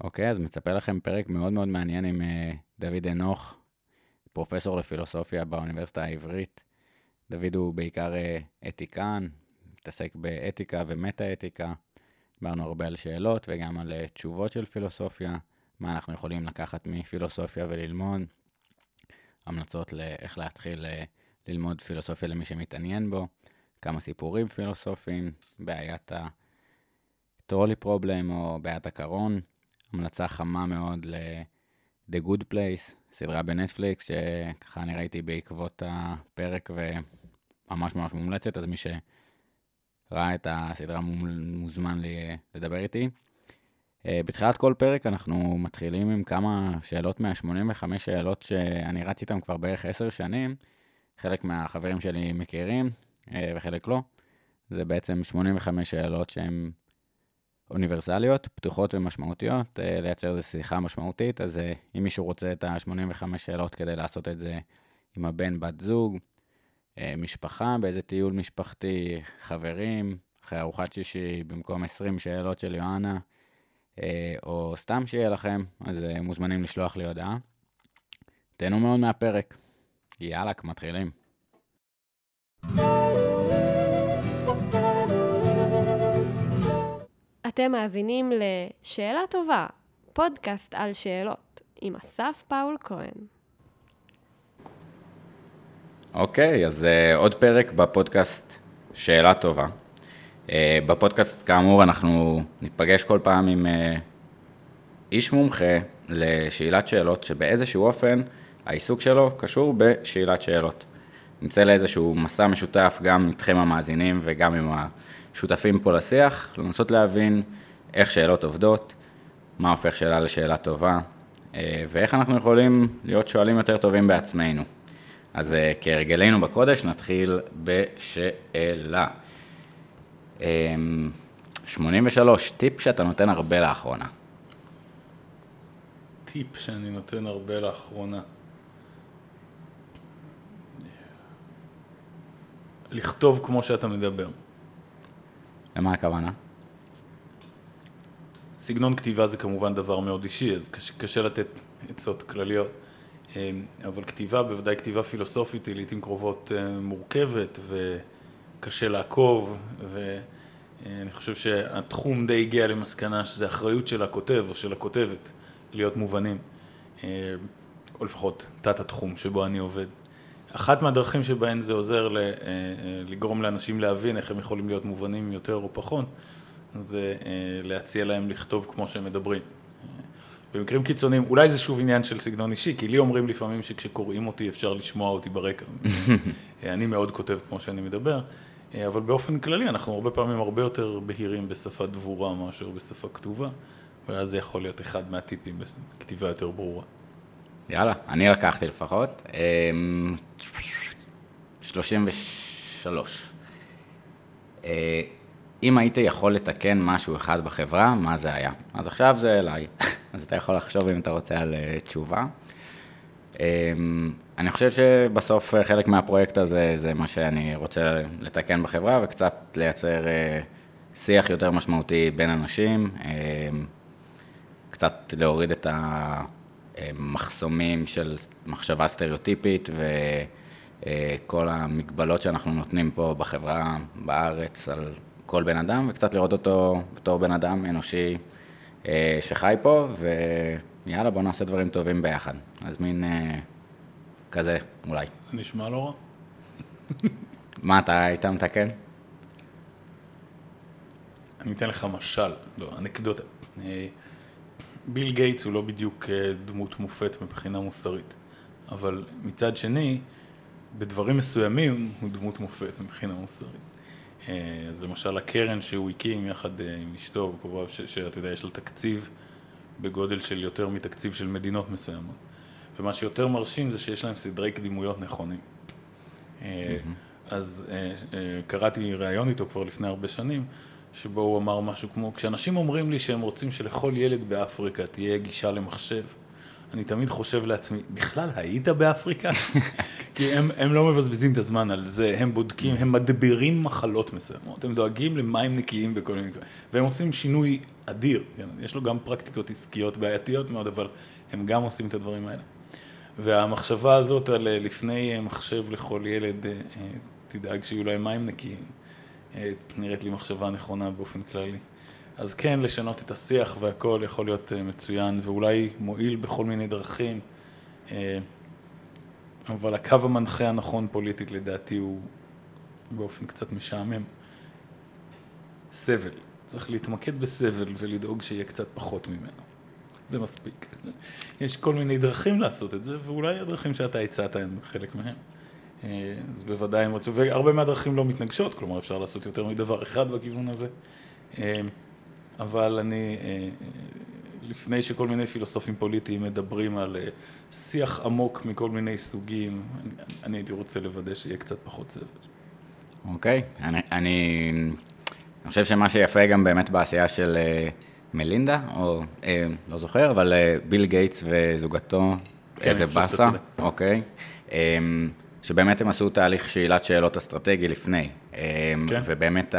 אוקיי, אז מצפה לכם פרק מאוד מאוד מעניין עם uh, דוד אנוך, פרופסור לפילוסופיה באוניברסיטה העברית. דוד הוא בעיקר uh, אתיקן, מתעסק באתיקה ומטה-אתיקה. דיברנו הרבה על שאלות וגם על uh, תשובות של פילוסופיה, מה אנחנו יכולים לקחת מפילוסופיה וללמוד, המלצות לאיך להתחיל ללמוד פילוסופיה למי שמתעניין בו, כמה סיפורים פילוסופיים, בעיית הטרולי פרובלם או בעיית הקרון. המלצה חמה מאוד ל-The Good Place, סדרה בנטפליקס, שככה אני ראיתי בעקבות הפרק וממש ממש מומלצת, אז מי שראה את הסדרה מוזמן לי לדבר איתי. אה, בתחילת כל פרק אנחנו מתחילים עם כמה שאלות מה-85 שאלות שאני רץ איתן כבר בערך 10 שנים. חלק מהחברים שלי מכירים אה, וחלק לא. זה בעצם 85 שאלות שהן אוניברסליות, פתוחות ומשמעותיות, אה, לייצר איזו שיחה משמעותית, אז אה, אם מישהו רוצה את ה-85 שאלות כדי לעשות את זה עם הבן, בת זוג, אה, משפחה, באיזה טיול משפחתי, חברים, אחרי ארוחת שישי במקום 20 שאלות של יואנה, או סתם שיהיה לכם, אז מוזמנים לשלוח לי הודעה. תהנו מאוד מהפרק. יאללה, מתחילים. אתם מאזינים ל"שאלה טובה", פודקאסט על שאלות, עם אסף פאול כהן. אוקיי, okay, אז uh, עוד פרק בפודקאסט שאלה טובה. Uh, בפודקאסט, כאמור, אנחנו ניפגש כל פעם עם uh, איש מומחה לשאלת שאלות, שבאיזשהו אופן העיסוק שלו קשור בשאלת שאלות. נצא לאיזשהו מסע משותף גם איתכם המאזינים וגם עם. שותפים פה לשיח, לנסות להבין איך שאלות עובדות, מה הופך שאלה לשאלה טובה, אה, ואיך אנחנו יכולים להיות שואלים יותר טובים בעצמנו. אז אה, כהרגלנו בקודש, נתחיל בשאלה. 83, אה, טיפ שאתה נותן הרבה לאחרונה. טיפ שאני נותן הרבה לאחרונה. לכתוב כמו שאתה מדבר. למה הכוונה? סגנון כתיבה זה כמובן דבר מאוד אישי, אז קשה, קשה לתת עצות כלליות. אמ, אבל כתיבה, בוודאי כתיבה פילוסופית, היא לעיתים קרובות אה, מורכבת וקשה לעקוב, ואני חושב שהתחום די הגיע למסקנה שזה אחריות של הכותב או של הכותבת להיות מובנים, אה, או לפחות תת התחום שבו אני עובד. אחת מהדרכים שבהן זה עוזר אה, אה, לגרום לאנשים להבין איך הם יכולים להיות מובנים יותר או פחות, זה אה, להציע להם לכתוב כמו שהם מדברים. במקרים קיצוניים, אולי זה שוב עניין של סגנון אישי, כי לי אומרים לפעמים שכשקוראים אותי אפשר לשמוע אותי ברקע. אני מאוד כותב כמו שאני מדבר, אבל באופן כללי אנחנו הרבה פעמים הרבה יותר בהירים בשפה דבורה מאשר בשפה כתובה, ואז זה יכול להיות אחד מהטיפים לכתיבה יותר ברורה. יאללה, אני לקחתי לפחות. 33. אמ, אה, אם היית יכול לתקן משהו אחד בחברה, מה זה היה? אז עכשיו זה אליי, אז אתה יכול לחשוב אם אתה רוצה על אה, תשובה. אמ, אני חושב שבסוף אה, חלק מהפרויקט הזה זה מה שאני רוצה לתקן בחברה וקצת לייצר שיח יותר משמעותי בין אנשים, אמ, קצת להוריד את ה... מחסומים של מחשבה סטריאוטיפית וכל המגבלות שאנחנו נותנים פה בחברה בארץ על כל בן אדם, וקצת לראות אותו בתור בן אדם אנושי אה, שחי פה, ויאללה, בואו נעשה דברים טובים ביחד. אז מין אה, כזה, אולי. זה נשמע לא רע. מה, אתה היית מתקן? אני אתן לך משל, לא, אנקדוטה. ביל גייטס הוא לא בדיוק אה, דמות מופת מבחינה מוסרית, אבל מצד שני, בדברים מסוימים הוא דמות מופת מבחינה מוסרית. אה, אז למשל הקרן שהוא הקים יחד אה, עם אשתו, וקרוביו, שאתה יודע, יש לה תקציב בגודל של יותר מתקציב של מדינות מסוימות. ומה שיותר מרשים זה שיש להם סדרי קדימויות נכונים. Mm-hmm. אז קראתי ראיון איתו כבר לפני הרבה שנים, שבו הוא אמר משהו כמו, כשאנשים אומרים לי שהם רוצים שלכל ילד באפריקה תהיה גישה למחשב, אני תמיד חושב לעצמי, בכלל היית באפריקה? כי הם, הם לא מבזבזים את הזמן על זה, הם בודקים, הם מדבירים מחלות מסוימות, הם דואגים למים נקיים בכל מיני, והם עושים שינוי אדיר, כן? יש לו גם פרקטיקות עסקיות בעייתיות מאוד, אבל הם גם עושים את הדברים האלה. והמחשבה הזאת על אה, לפני מחשב לכל ילד, תדאג שיהיו להם מים נקיים, נראית לי מחשבה נכונה באופן כללי. אז כן, לשנות את השיח והכל יכול להיות מצוין, ואולי מועיל בכל מיני דרכים. אבל הקו המנחה הנכון פוליטית לדעתי הוא באופן קצת משעמם. סבל. צריך להתמקד בסבל ולדאוג שיהיה קצת פחות ממנו. זה מספיק. יש כל מיני דרכים לעשות את זה, ואולי הדרכים שאתה הצעת הם חלק מהם. אה, אז בוודאי הם רצו, והרבה מהדרכים לא מתנגשות, כלומר אפשר לעשות יותר מדבר אחד בכיוון הזה. אה, אבל אני, אה, לפני שכל מיני פילוסופים פוליטיים מדברים על שיח עמוק מכל מיני סוגים, אני הייתי רוצה לוודא שיהיה קצת פחות סבל. אוקיי, okay. אני, אני, אני חושב שמה שיפה גם באמת בעשייה של מלינדה, או לא זוכר, אבל ביל גייטס וזוגתו, כן, איזה באסה, אוקיי, um, שבאמת הם עשו תהליך שאלת שאלות אסטרטגי לפני, um, כן. ובאמת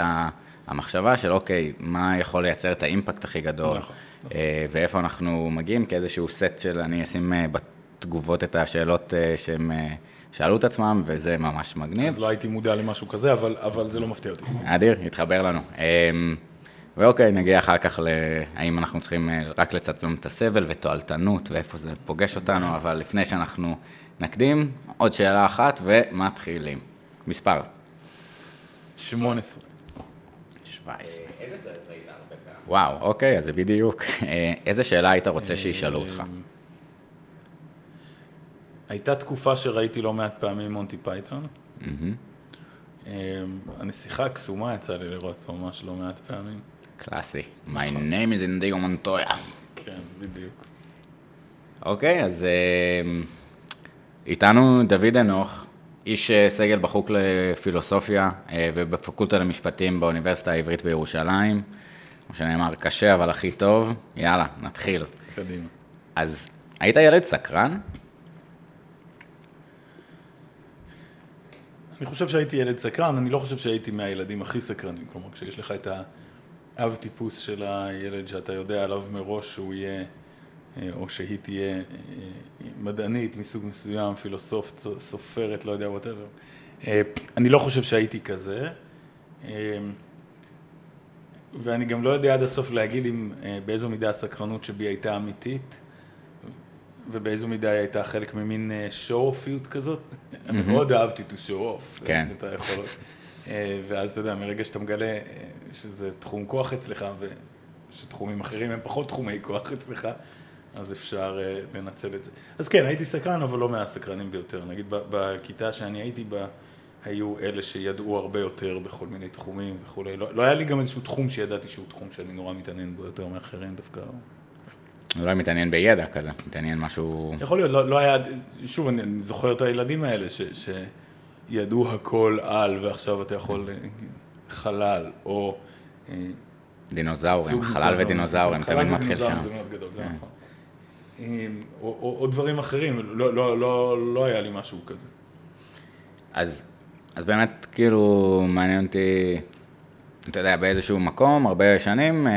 המחשבה של אוקיי, מה יכול לייצר את האימפקט הכי גדול, נכון. uh, ואיפה אנחנו מגיעים כאיזשהו סט של אני אשים uh, בתגובות את השאלות uh, שהם... שאלו את עצמם, וזה ממש מגניב. אז לא הייתי מודע למשהו כזה, אבל, אבל זה לא מפתיע אותי. אדיר, התחבר לנו. אמ, ואוקיי, נגיע אחר כך להאם אנחנו צריכים אה, רק לצמצם את הסבל ותועלתנות ואיפה זה פוגש אותנו, אבל לפני שאנחנו נקדים, עוד שאלה אחת ומתחילים. מספר. 18. 17. איזה סרט ראית הרבה פעמים? וואו, אוקיי, אז זה בדיוק. אה, איזה שאלה היית רוצה שישאלו אותך? אמ, הייתה תקופה שראיתי לא מעט פעמים מונטי פייתון. אמ, הנסיכה הקסומה יצא לי לראות ממש לא מעט פעמים. קלאסי. My name is Inigo Montoya. כן, בדיוק. אוקיי, אז איתנו דוד אנוך, איש אה, סגל בחוג לפילוסופיה אה, ובפקולטה למשפטים באוניברסיטה העברית בירושלים. כמו שנאמר, קשה אבל הכי טוב. יאללה, נתחיל. קדימה. אז היית ילד סקרן? אני חושב שהייתי ילד סקרן, אני לא חושב שהייתי מהילדים הכי סקרנים. כלומר, כשיש לך את האב טיפוס של הילד שאתה יודע עליו מראש שהוא יהיה, או שהיא תהיה אה, מדענית מסוג מסוים, פילוסוף, סופרת, לא יודע, וואטאבר. אה, אני לא חושב שהייתי כזה. ואני גם לא יודע עד הסוף להגיד אם באיזו מידה הסקרנות שבי הייתה אמיתית. ובאיזו מידה היא הייתה חלק ממין show-offיות אה, כזאת. אני מאוד אהבתי to show off. כן. את היכולות. אה, ואז אתה יודע, מרגע שאתה מגלה אה, שזה תחום כוח אצלך, ושתחומים אחרים הם פחות תחומי כוח אצלך, אז אפשר לנצל את זה. אז כן, הייתי סקרן, אבל לא מהסקרנים ביותר. נגיד, בכיתה שאני הייתי בה, היו אלה שידעו הרבה יותר בכל מיני תחומים וכולי. לא, לא היה לי גם איזשהו תחום שידעתי שהוא תחום שאני נורא מתעניין בו יותר מאחרים דווקא. אולי מתעניין בידע כזה, מתעניין משהו... יכול להיות, לא, לא היה, שוב, אני, אני זוכר את הילדים האלה ש, שידעו הכל על, ועכשיו אתה יכול אה, חלל, או... אה, דינוזאורים, חלל ודינוזאורים, תמיד מתחיל שם. חלל ודינוזאורים זה מאוד גדול, זה כן. נכון. אה, או, או, או דברים אחרים, לא, לא, לא, לא היה לי משהו כזה. אז, אז באמת, כאילו, מעניין אותי, אתה יודע, באיזשהו מקום, הרבה שנים,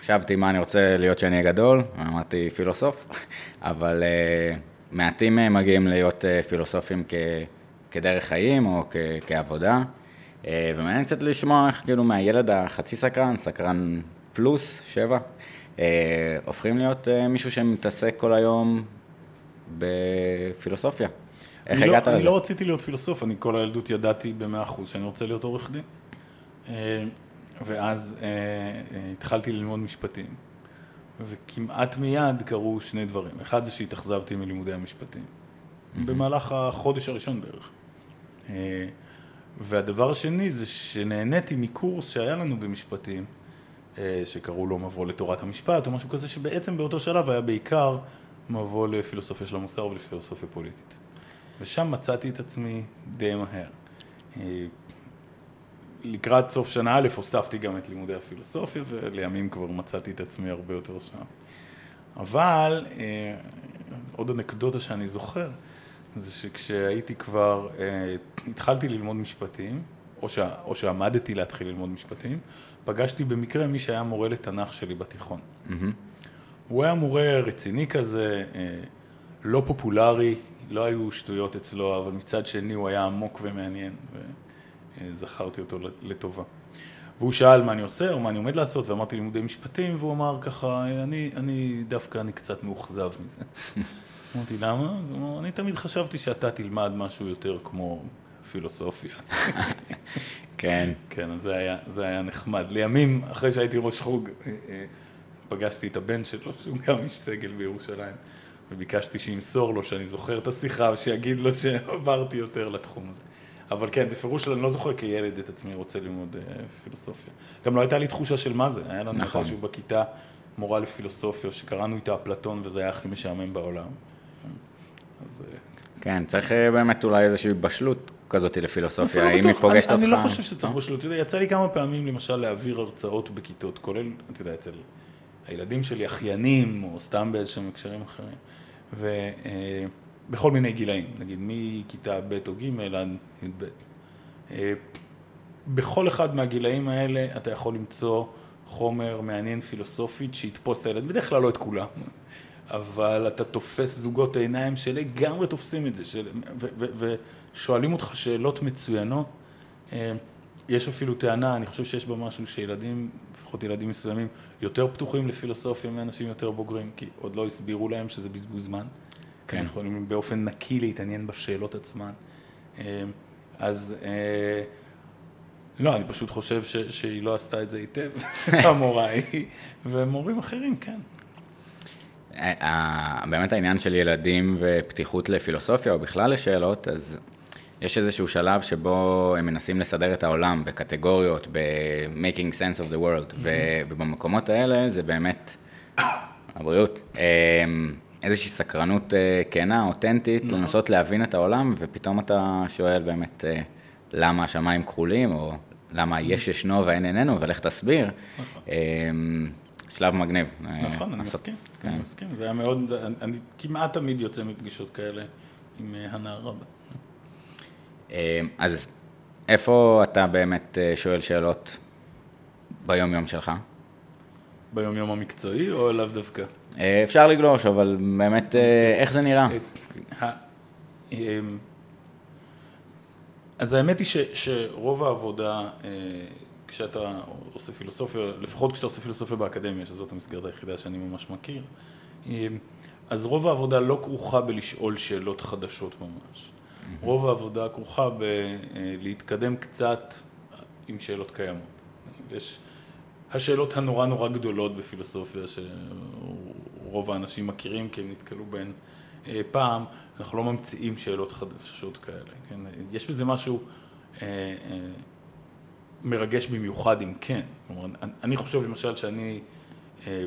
חשבתי מה אני רוצה להיות כשאני אהיה גדול, אמרתי פילוסוף, אבל uh, מעטים uh, מגיעים להיות uh, פילוסופים כ, כדרך חיים או כ, כעבודה, uh, ומעניין קצת לשמוע איך כאילו מהילד החצי סקרן, סקרן פלוס, שבע, הופכים להיות uh, מישהו שמתעסק כל היום בפילוסופיה. איך לא- הגעת לזה? אני לא רציתי להיות פילוסוף, אני כל הילדות ידעתי במאה אחוז שאני רוצה להיות עורך דין. ואז אה, אה, התחלתי ללמוד משפטים. וכמעט מיד קרו שני דברים. אחד זה שהתאכזבתי מלימודי המשפטים. במהלך החודש הראשון בערך. אה, והדבר השני זה שנהניתי מקורס שהיה לנו במשפטים, אה, שקראו לו מבוא לתורת המשפט או משהו כזה, שבעצם באותו שלב היה בעיקר מבוא לפילוסופיה של המוסר ולפילוסופיה פוליטית. ושם מצאתי את עצמי די מהר. אה, לקראת סוף שנה א' הוספתי גם את לימודי הפילוסופיה, ולימים כבר מצאתי את עצמי הרבה יותר שם. אבל אה, עוד אנקדוטה שאני זוכר, זה שכשהייתי כבר, אה, התחלתי ללמוד משפטים, או, ש, או שעמדתי להתחיל ללמוד משפטים, פגשתי במקרה מי שהיה מורה לתנ"ך שלי בתיכון. מהמם. הוא היה מורה רציני כזה, אה, לא פופולרי, לא היו שטויות אצלו, אבל מצד שני הוא היה עמוק ומעניין, וזכרתי אותו לטובה. והוא שאל מה אני עושה או מה אני עומד לעשות, ואמרתי לימודי משפטים, והוא אמר ככה, אני, אני דווקא, אני קצת מאוכזב מזה. אמרתי, למה? אז הוא אמר, אני תמיד חשבתי שאתה תלמד משהו יותר כמו פילוסופיה. כן. כן, אז זה היה, זה היה נחמד. לימים, אחרי שהייתי ראש חוג, אה, אה, פגשתי את הבן שלו, שהוא גם איש סגל בירושלים, וביקשתי שימסור לו שאני זוכר את השיחה, ושיגיד לו שעברתי יותר לתחום הזה. אבל כן, בפירוש אני לא זוכר כילד את עצמי רוצה ללמוד אה, פילוסופיה. גם לא הייתה לי תחושה של מה זה, היה לנו נכון. משהו בכיתה, מורה לפילוסופיה, שקראנו איתה אפלטון, וזה היה הכי משעמם בעולם. אז... אה, כן, צריך באמת אולי איזושהי בשלות כזאת לפילוסופיה, אפילו אם היא פוגשת אותך... אני לא חושב שצריך בשלות, אתה יודע, יצא לי כמה פעמים למשל להעביר הרצאות בכיתות, כולל, אתה יודע, אצל הילדים שלי, אחיינים, או סתם באיזשהם הקשרים אחרים, ובכל מיני גילאים, נגיד מכיתה ב' או ג' עד י"ב. אה, בכל אחד מהגילאים האלה אתה יכול למצוא חומר מעניין פילוסופית שיתפוס את הילד, בדרך כלל לא את כולם, אבל אתה תופס זוגות עיניים שלגמרי תופסים את זה, של, ושואלים אותך שאלות מצוינות. אה, יש אפילו טענה, אני חושב שיש בה משהו שילדים, לפחות ילדים מסוימים, יותר פתוחים לפילוסופיה מאנשים יותר בוגרים, כי עוד לא הסבירו להם שזה בזבוז זמן. כן. הם יכולים באופן נקי להתעניין בשאלות עצמן. אה, אז אה, לא, אני פשוט חושב ש, שהיא לא עשתה את זה היטב, המורה ההיא, ומורים אחרים, כן. באמת העניין של ילדים ופתיחות לפילוסופיה, או בכלל לשאלות, אז יש איזשהו שלב שבו הם מנסים לסדר את העולם בקטגוריות, ב-making sense of the world, ו- ובמקומות האלה זה באמת, הבריאות, אה, איזושהי סקרנות אה, כנה, אותנטית, לנסות להבין את העולם, ופתאום אתה שואל באמת אה, למה השמיים כחולים, או למה יש ישנו והאין איננו, ולך תסביר. אה, שלב מגניב. אה, נכון, אני לעשות- מסכים, כן. אני מסכים, זה היה מאוד, אני- אני כמעט תמיד יוצא מפגישות כאלה עם אה, הנער רבה. אה, אז איפה אתה באמת אה, שואל שאלות ביום-יום שלך? ביום יום המקצועי או לאו דווקא? אה, אפשר לגלוש, אבל באמת, אה, איך זה נראה? אז האמת היא ש, שרוב העבודה, אה, כשאתה עושה פילוסופיה, לפחות כשאתה עושה פילוסופיה באקדמיה, שזאת המסגרת היחידה שאני ממש מכיר, אמ, אז רוב העבודה לא כרוכה בלשאול שאלות חדשות ממש. רוב העבודה כרוכה בלהתקדם קצת עם שאלות קיימות. יש השאלות הנורא נורא גדולות בפילוסופיה, שרוב האנשים מכירים כי הם נתקלו בהן אה, פעם, אנחנו לא ממציאים שאלות חדשות כאלה. כן? יש בזה משהו אה, אה, מרגש במיוחד אם כן. כלומר, אני- אני חושב למשל שאני, אה,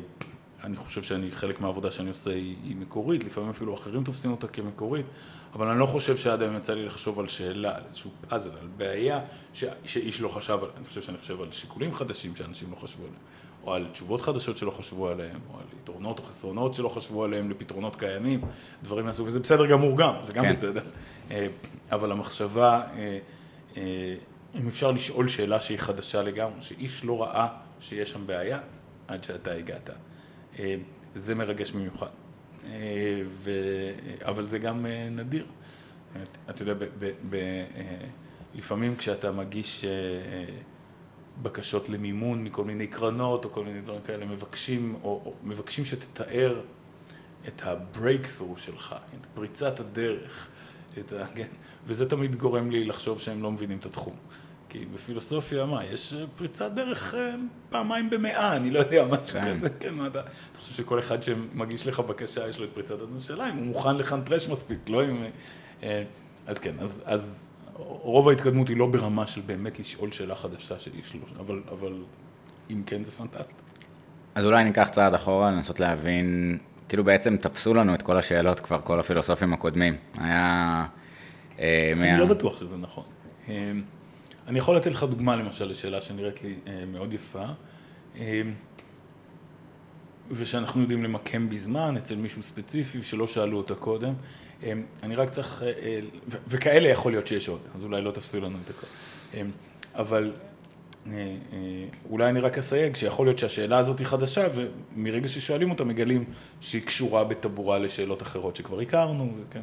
אני חושב שאני, חלק מהעבודה שאני עושה היא, היא מקורית, לפעמים אפילו אחרים תופסים אותה כמקורית, אבל אני לא חושב שעד היום יצא לי לחשוב על שאלה, על איזשהו פאזל, על בעיה ש, שאיש לא חשב. אני חושב שאני חושב על שיקולים חדשים שאנשים לא חשבו עליהם, או על תשובות חדשות שלא חשבו עליהם, או על יתרונות או חסרונות שלא חשבו עליהם לפתרונות קיימים, דברים מהסוג, וזה בסדר גמור גם, זה גם כן. בסדר. אה, אבל המחשבה, אה, אה, אם אפשר לשאול שאלה שהיא חדשה לגמרי, שאיש לא ראה שיש שם בעיה עד שאתה הגעת, אה, זה מרגש במיוחד. אה, ו... אבל זה גם אה, נדיר. את- אתה יודע, ב... ב... ב... לפעמים כשאתה מגיש בקשות למימון מכל מיני קרנות או כל מיני דברים כאלה, מבקשים, או, או מבקשים שתתאר את ה-breakthrough שלך, את פריצת הדרך, את ה... כן, וזה תמיד גורם לי לחשוב שהם לא מבינים את התחום. כי בפילוסופיה, מה, יש אה, פריצת דרך אה, פעמיים במאה, אני לא יודע, משהו כן. כזה, כן, מה אתה... אתה חושב שכל אחד שמגיש לך בקשה, יש לו את פריצת הדרך שלה, אם הוא מוכן לחנטרש מספיק, לא אם... אה, אז כן, אז, אז רוב ההתקדמות היא לא ברמה של באמת לשאול שאלה חדשה של איש אבל, אבל אם כן, זה פנטסטי. אז אולי ניקח צעד אחורה, לנסות להבין, כאילו בעצם תפסו לנו את כל השאלות כבר, כל הפילוסופים הקודמים. היה... אני לא בטוח שזה נכון. אני יכול לתת לך דוגמה למשל לשאלה שנראית לי אה, מאוד יפה, אה, ושאנחנו יודעים למקם בזמן אצל מישהו ספציפי שלא שאלו אותה קודם. אה, אני רק צריך, אה, אה, וכאלה יכול להיות שיש עוד, אז אולי לא תפסו לנו את הכל. אה, אבל אולי אני רק אסייג שיכול להיות שהשאלה הזאת היא חדשה, ומרגע ששואלים אותה מגלים שהיא קשורה בטבורה לשאלות אחרות שכבר הכרנו, וכן.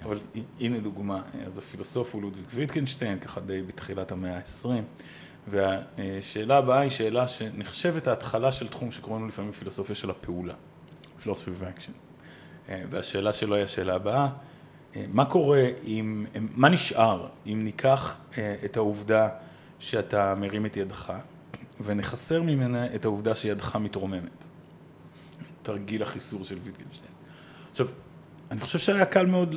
כן. אבל הנה דוגמה, אז הפילוסוף הוא לודוויג ויטקנשטיין, ככה די בתחילת המאה ה-20, והשאלה הבאה היא שאלה שנחשבת ההתחלה של תחום שקוראים לו לפעמים פילוסופיה של הפעולה, philosophy of action. והשאלה שלו היא השאלה הבאה, מה קורה אם, מה נשאר אם ניקח את העובדה שאתה מרים את ידך, ונחסר ממנה את העובדה שידך מתרוממת. תרגיל החיסור של ויטגנשטיין. עכשיו, אני חושב שהיה קל מאוד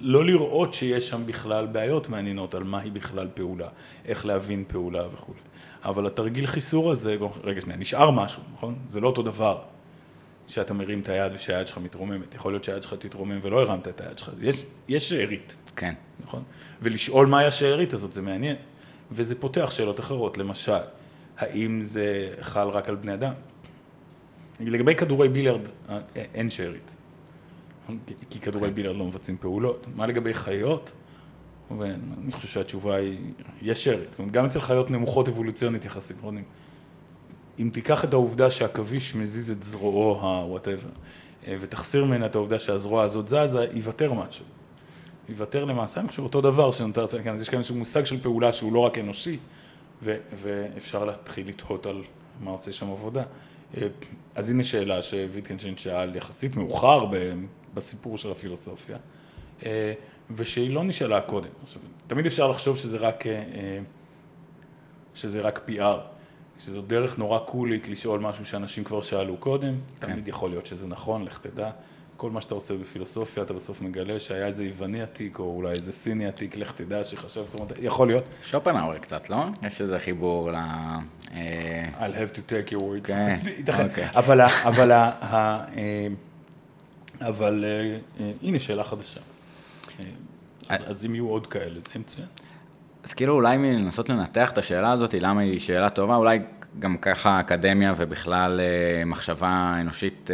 לא לראות שיש שם בכלל בעיות מעניינות על מהי בכלל פעולה, איך להבין פעולה וכולי. אבל התרגיל חיסור הזה, רגע שנייה, נשאר משהו, נכון? זה לא אותו דבר שאתה מרים את היד ושהיד שלך מתרוממת. יכול להיות שהיד שלך תתרומם ולא הרמת את היד שלך, אז יש, יש שארית. כן. נכון? ולשאול מהי השארית הזאת, זה מעניין. וזה פותח שאלות אחרות, למשל, האם זה חל רק על בני אדם? לגבי כדורי ביליארד אין שארית, כי כדורי כן. ביליארד לא מבצעים פעולות. מה לגבי חיות? ואני חושב שהתשובה היא, יש שארית. גם אצל חיות נמוכות אבולוציונית יחסית, לא אם תיקח את העובדה שהעכביש מזיז את זרועו ה-whatever, ותחסיר ממנה את העובדה שהזרוע הזאת זזה, ייוותר משהו. ייוותר למעשה, אני חושב, אותו דבר שנותר אצלנו כאן, אז יש כאן איזשהו מושג של פעולה שהוא לא רק אנושי, ו- ואפשר להתחיל לתהות על מה עושה שם עבודה. אה, אז הנה שאלה שוויטקנשטיין שאל יחסית מאוחר בסיפור של הפילוסופיה, אה, ושהיא לא נשאלה קודם. עכשיו, תמיד אפשר לחשוב שזה רק, אה, שזה רק PR, שזו דרך נורא קולית לשאול משהו שאנשים כבר שאלו קודם, כן. תמיד יכול להיות שזה נכון, לך תדע. כל מה שאתה עושה בפילוסופיה, אתה בסוף מגלה שהיה איזה יווני עתיק, או אולי איזה סיני עתיק, לך תדע שחשבת, יכול להיות. שופנאוור קצת, לא? יש איזה חיבור ל... אה, I'll have to take your word. כן, אוקיי. אבל, אבל, אה, אבל אה, הנה שאלה חדשה. אז, אז אם יהיו עוד כאלה, זה מצוין. אז כאילו אולי מלנסות לנתח את השאלה הזאת, למה היא שאלה טובה, אולי גם ככה אקדמיה ובכלל מחשבה אנושית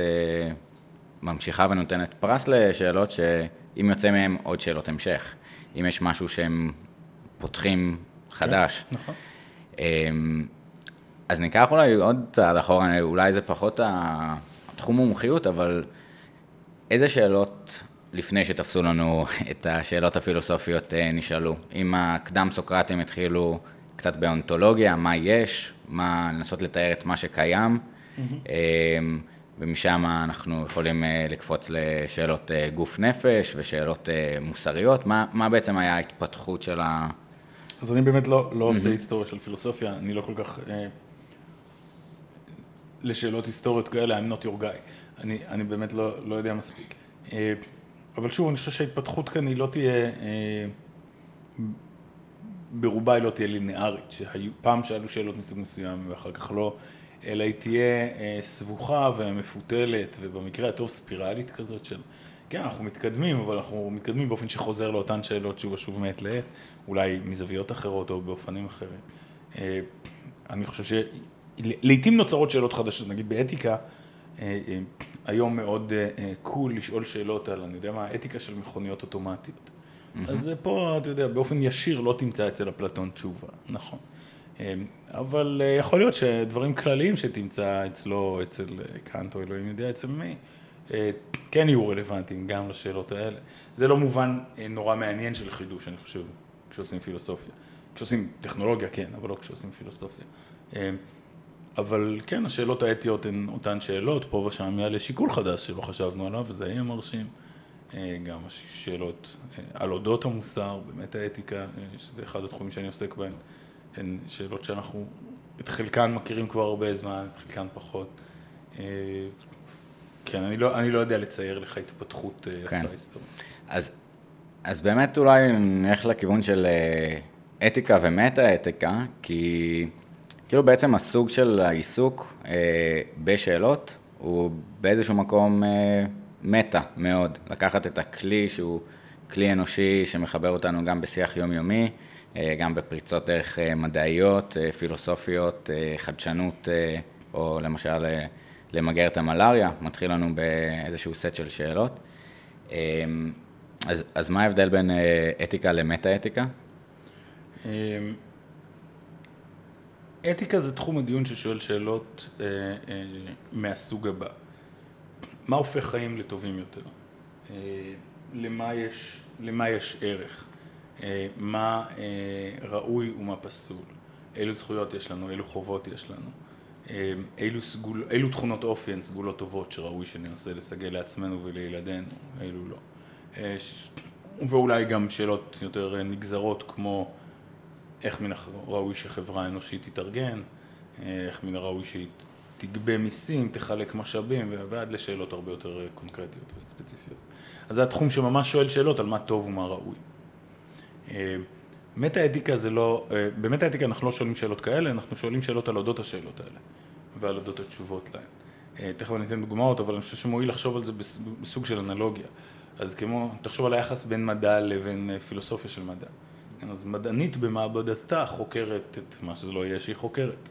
ממשיכה ונותנת פרס לשאלות שאם יוצא מהן עוד שאלות המשך. אם יש משהו שהם פותחים חדש. כן, נכון. אמ, אז ניקח אולי עוד צעד אחורה, אולי זה פחות התחום מומחיות, אבל איזה שאלות לפני שתפסו לנו את השאלות הפילוסופיות אה, נשאלו? אם הקדם סוקרטים התחילו קצת באונתולוגיה, מה יש, מה, לנסות לתאר את מה שקיים. Mm-hmm. ומשם אנחנו יכולים אה, לקפוץ לשאלות אה, גוף נפש ושאלות אה, מוסריות. מה, מה בעצם היה ההתפתחות של ה... אז אני באמת לא, לא עושה היסטוריה של פילוסופיה, אני לא כל כך... אה, לשאלות היסטוריות כאלה, I'm not your guy. אני, אני באמת לא, לא יודע מספיק. אה, אבל שוב, אני חושב שההתפתחות כאן היא לא תהיה... אה, ברובה היא לא תהיה לינארית, שפעם שאלו שאלות מסוג מסוים ואחר כך לא, אלא היא תהיה אה, סבוכה ומפותלת, ובמקרה הטוב ספירלית כזאת של, כן, אנחנו מתקדמים, אבל אנחנו מתקדמים באופן שחוזר לאותן שאלות שוב ושוב מעת לעת, אולי מזוויות אחרות או באופנים אחרים. אה, אני חושב שלעיתים נוצרות שאלות חדשות, נגיד באתיקה, אה, היום מאוד קול לשאול שאלות על, אני יודע מה, האתיקה של מכוניות אוטומטיות. Mm-hmm. אז פה, אתה יודע, באופן ישיר לא תמצא אצל אפלטון תשובה, נכון. אמ, אבל אה, יכול להיות שדברים כלליים שתמצא אצלו, אצל אה, קאנט או אלוהים יודע אצל מי, אה, כן יהיו רלוונטיים גם לשאלות האלה. זה לא מובן נורא מעניין של חידוש, אני חושב, כשעושים פילוסופיה. כשעושים טכנולוגיה, כן, אבל לא כשעושים פילוסופיה. אמ, אבל כן, השאלות האתיות הן אותן שאלות, פה ושם יעלה שיקול חדש שלא חשבנו עליו, וזה יהיה מרשים. גם השאלות על אודות המוסר, באמת האתיקה, שזה אחד התחומים שאני עוסק בהם. הן שאלות שאנחנו את חלקן מכירים כבר הרבה זמן, את חלקן פחות. אה, כן, אני לא, אני לא יודע לצייר לך התפתחות אה, כן. יפה היסטורית. אז, אז באמת אולי נלך לכיוון של אה, אתיקה ומטה-אתיקה, כי כאילו בעצם הסוג של העיסוק אה, בשאלות הוא באיזשהו מקום אה, מטה מאוד. לקחת את הכלי שהוא כלי אנושי שמחבר אותנו גם בשיח יומיומי, גם בפריצות דרך אה, מדעיות, אה, פילוסופיות, חדשנות, או למשל למגר את המלאריה, מתחיל לנו באיזשהו סט של שאלות. אז, אז מה ההבדל בין אתיקה למטה-אתיקה? אתיקה זה תחום הדיון ששואל שאלות אה, אה, מהסוג הבא. מה הופך חיים לטובים יותר? אה, למה יש, למה יש ערך? אה, מה אה, ראוי ומה פסול? אילו זכויות יש לנו? אילו חובות יש לנו? אה, אילו, סגול, אילו תכונות אופי הן סגולות טובות שראוי שננסה לסגל לעצמנו ולילדינו? אילו לא? ואולי גם שאלות יותר נגזרות כמו איך מן הראוי שחברה אנושית תתארגן, איך מן הראוי שהיא תגבה מיסים, תחלק משאבים, ועד לשאלות הרבה יותר קונקרטיות וספציפיות. אז זה התחום שממש שואל שאלות על מה טוב ומה ראוי. מטה-אתיקה זה לא, במטה-אתיקה אנחנו לא שואלים שאלות כאלה, אנחנו שואלים שאלות על אודות השאלות האלה, ועל אודות התשובות להן. תכף אני אתן דוגמאות, אבל אני חושב שמועיל לחשוב על זה בסוג של אנלוגיה. אז כמו, תחשוב על היחס בין מדע לבין פילוסופיה של מדע. אז מדענית במעבדתה חוקרת את מה שזה לא יהיה שהיא חוקרת.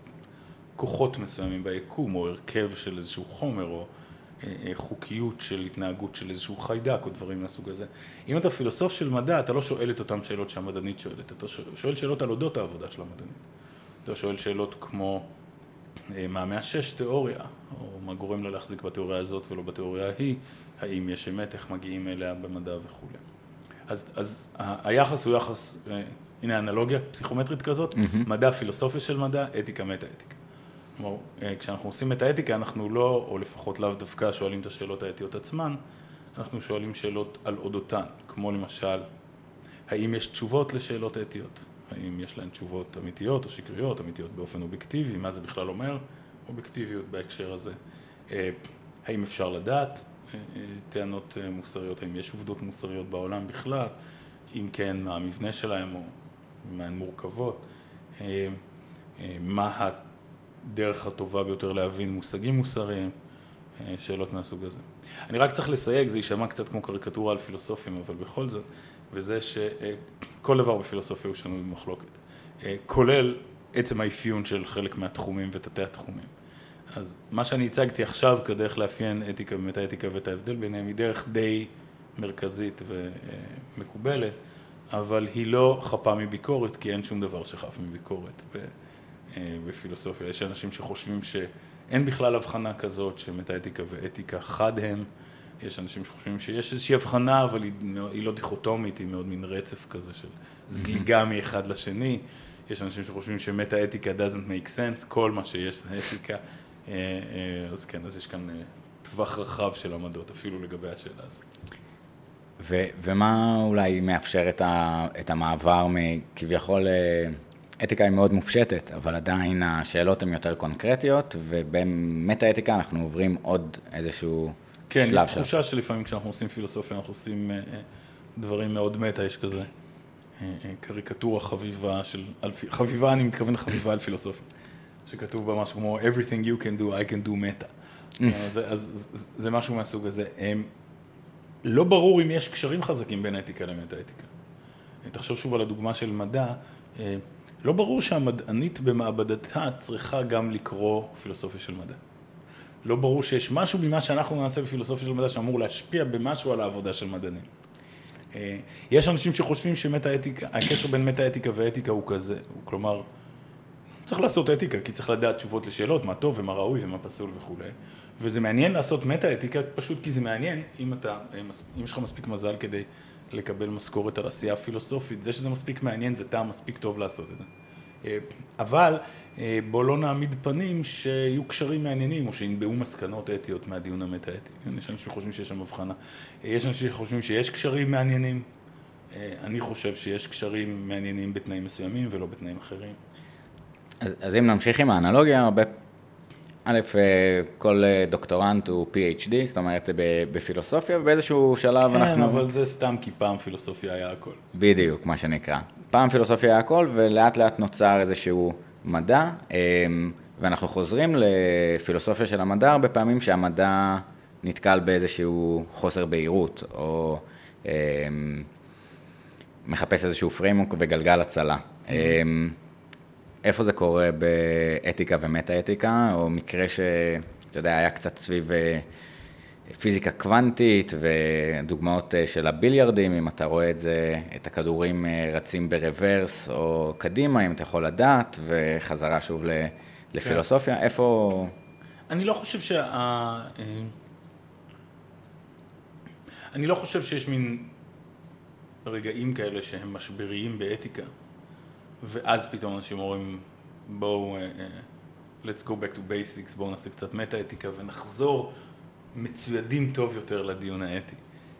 כוחות מסוימים ביקום, או הרכב של איזשהו חומר, או אה, אה, חוקיות של התנהגות של איזשהו חיידק, או דברים מהסוג הזה. אם אתה פילוסוף של מדע, אתה לא שואל את אותן שאלות שהמדענית שואלת, אתה שואל שאלות על אודות העבודה של המדענית. אתה שואל שאלות כמו אה, מה מאשש תיאוריה, או מה גורם לה להחזיק בתיאוריה הזאת ולא בתיאוריה ההיא, האם יש אמת, איך מגיעים אליה במדע וכולי. אז, אז היחס הוא יחס, הנה אנלוגיה פסיכומטרית כזאת, mm-hmm. מדע פילוסופיה של מדע, אתיקה מטה-אתיקה. כלומר, כשאנחנו עושים את האתיקה, אנחנו לא, או לפחות לאו דווקא שואלים את השאלות האתיות עצמן, אנחנו שואלים שאלות על אודותן, כמו למשל, האם יש תשובות לשאלות אתיות? האם יש להן תשובות אמיתיות או שקריות, אמיתיות באופן אובייקטיבי, מה זה בכלל אומר? אובייקטיביות בהקשר הזה. האם אפשר לדעת טענות מוסריות, האם יש עובדות מוסריות בעולם בכלל? אם כן, מה המבנה שלהם או מה הן מורכבות? מה הדרך הטובה ביותר להבין מושגים מוסריים? שאלות מהסוג הזה. אני רק צריך לסייג, זה יישמע קצת כמו קריקטורה על פילוסופים, אבל בכל זאת, וזה שכל דבר בפילוסופיה הוא שנוי במחלוקת, כולל עצם האפיון של חלק מהתחומים ותתי התחומים. אז מה שאני הצגתי עכשיו כדרך לאפיין אתיקה ומטה אתיקה ואת ההבדל ביניהם היא דרך די מרכזית ומקובלת, אבל היא לא חפה מביקורת, כי אין שום דבר שחף מביקורת בפילוסופיה. יש אנשים שחושבים שאין בכלל הבחנה כזאת שמטה אתיקה ואתיקה חד הם. יש אנשים שחושבים שיש איזושהי הבחנה, אבל היא, היא לא דיכוטומית, היא מאוד מין רצף כזה של זליגה מאחד לשני. יש אנשים שחושבים שמטה אתיקה doesn't make sense, כל מה שיש זה אתיקה. אז כן, אז יש כאן טווח רחב של עמדות, אפילו לגבי השאלה הזאת. ו- ומה אולי מאפשר את, ה- את המעבר מכביכול אתיקה היא מאוד מופשטת, אבל עדיין השאלות הן יותר קונקרטיות, ובמטה אתיקה אנחנו עוברים עוד איזשהו כן, שלב יש תחושה שלפעמים כשאנחנו עושים פילוסופיה, אנחנו עושים דברים מאוד מטה, יש כזה קריקטורה חביבה של, חביבה, אני מתכוון חביבה על פילוסופיה. שכתוב בה משהו כמו everything you can do, I can do meta. אז, אז זה, זה משהו מהסוג הזה. הם, לא ברור אם יש קשרים חזקים בין אתיקה למטה-אתיקה. תחשוב שוב על הדוגמה של מדע, לא ברור שהמדענית במעבדתה צריכה גם לקרוא פילוסופיה של מדע. לא ברור שיש משהו ממה שאנחנו נעשה בפילוסופיה של מדע שאמור להשפיע במשהו על העבודה של מדענים. יש אנשים שחושבים שמטה-אתיקה, הקשר בין מטה-אתיקה ואתיקה הוא כזה, הוא כלומר, צריך לעשות אתיקה, כי צריך לדעת תשובות לשאלות, מה טוב ומה ראוי ומה פסול וכולי. וזה מעניין לעשות מטה-אתיקה, פשוט כי זה מעניין, אם אתה, אם יש לך מספיק מזל כדי לקבל משכורת על עשייה פילוסופית, זה שזה מספיק מעניין, זה טעם מספיק טוב לעשות את זה. אבל בוא לא נעמיד פנים שיהיו קשרים מעניינים, או שינבעו מסקנות אתיות מהדיון המטה-אתי. יש אנשים שחושבים שיש שם הבחנה. יש אנשים שחושבים שיש קשרים מעניינים. אני חושב שיש קשרים מעניינים בתנאים מסוימים ולא בתנאים אחרים. אז, אז אם נמשיך עם האנלוגיה, הרבה, א', כל דוקטורנט הוא PhD, זאת אומרת בפילוסופיה, ובאיזשהו שלב כן, אנחנו... כן, אבל זה סתם כי פעם פילוסופיה היה הכל. בדיוק, מה שנקרא. פעם פילוסופיה היה הכל, ולאט לאט נוצר איזשהו מדע, ואנחנו חוזרים לפילוסופיה של המדע הרבה פעמים שהמדע נתקל באיזשהו חוסר בהירות, או מחפש איזשהו פריימוק וגלגל הצלה. Mm-hmm. איפה זה קורה באתיקה ומטה-אתיקה, או מקרה שאתה יודע, היה קצת סביב פיזיקה קוונטית ודוגמאות של הביליארדים, אם אתה רואה את זה, את הכדורים רצים ברוורס או קדימה, אם אתה יכול לדעת, וחזרה שוב לפילוסופיה, כן. איפה... אני לא חושב שה... אני לא חושב שיש מין רגעים כאלה שהם משבריים באתיקה, ואז פתאום אנשים אומרים, בואו, uh, let's go back to basics, בואו נעשה קצת מטה-אתיקה ונחזור מצוידים טוב יותר לדיון האתי.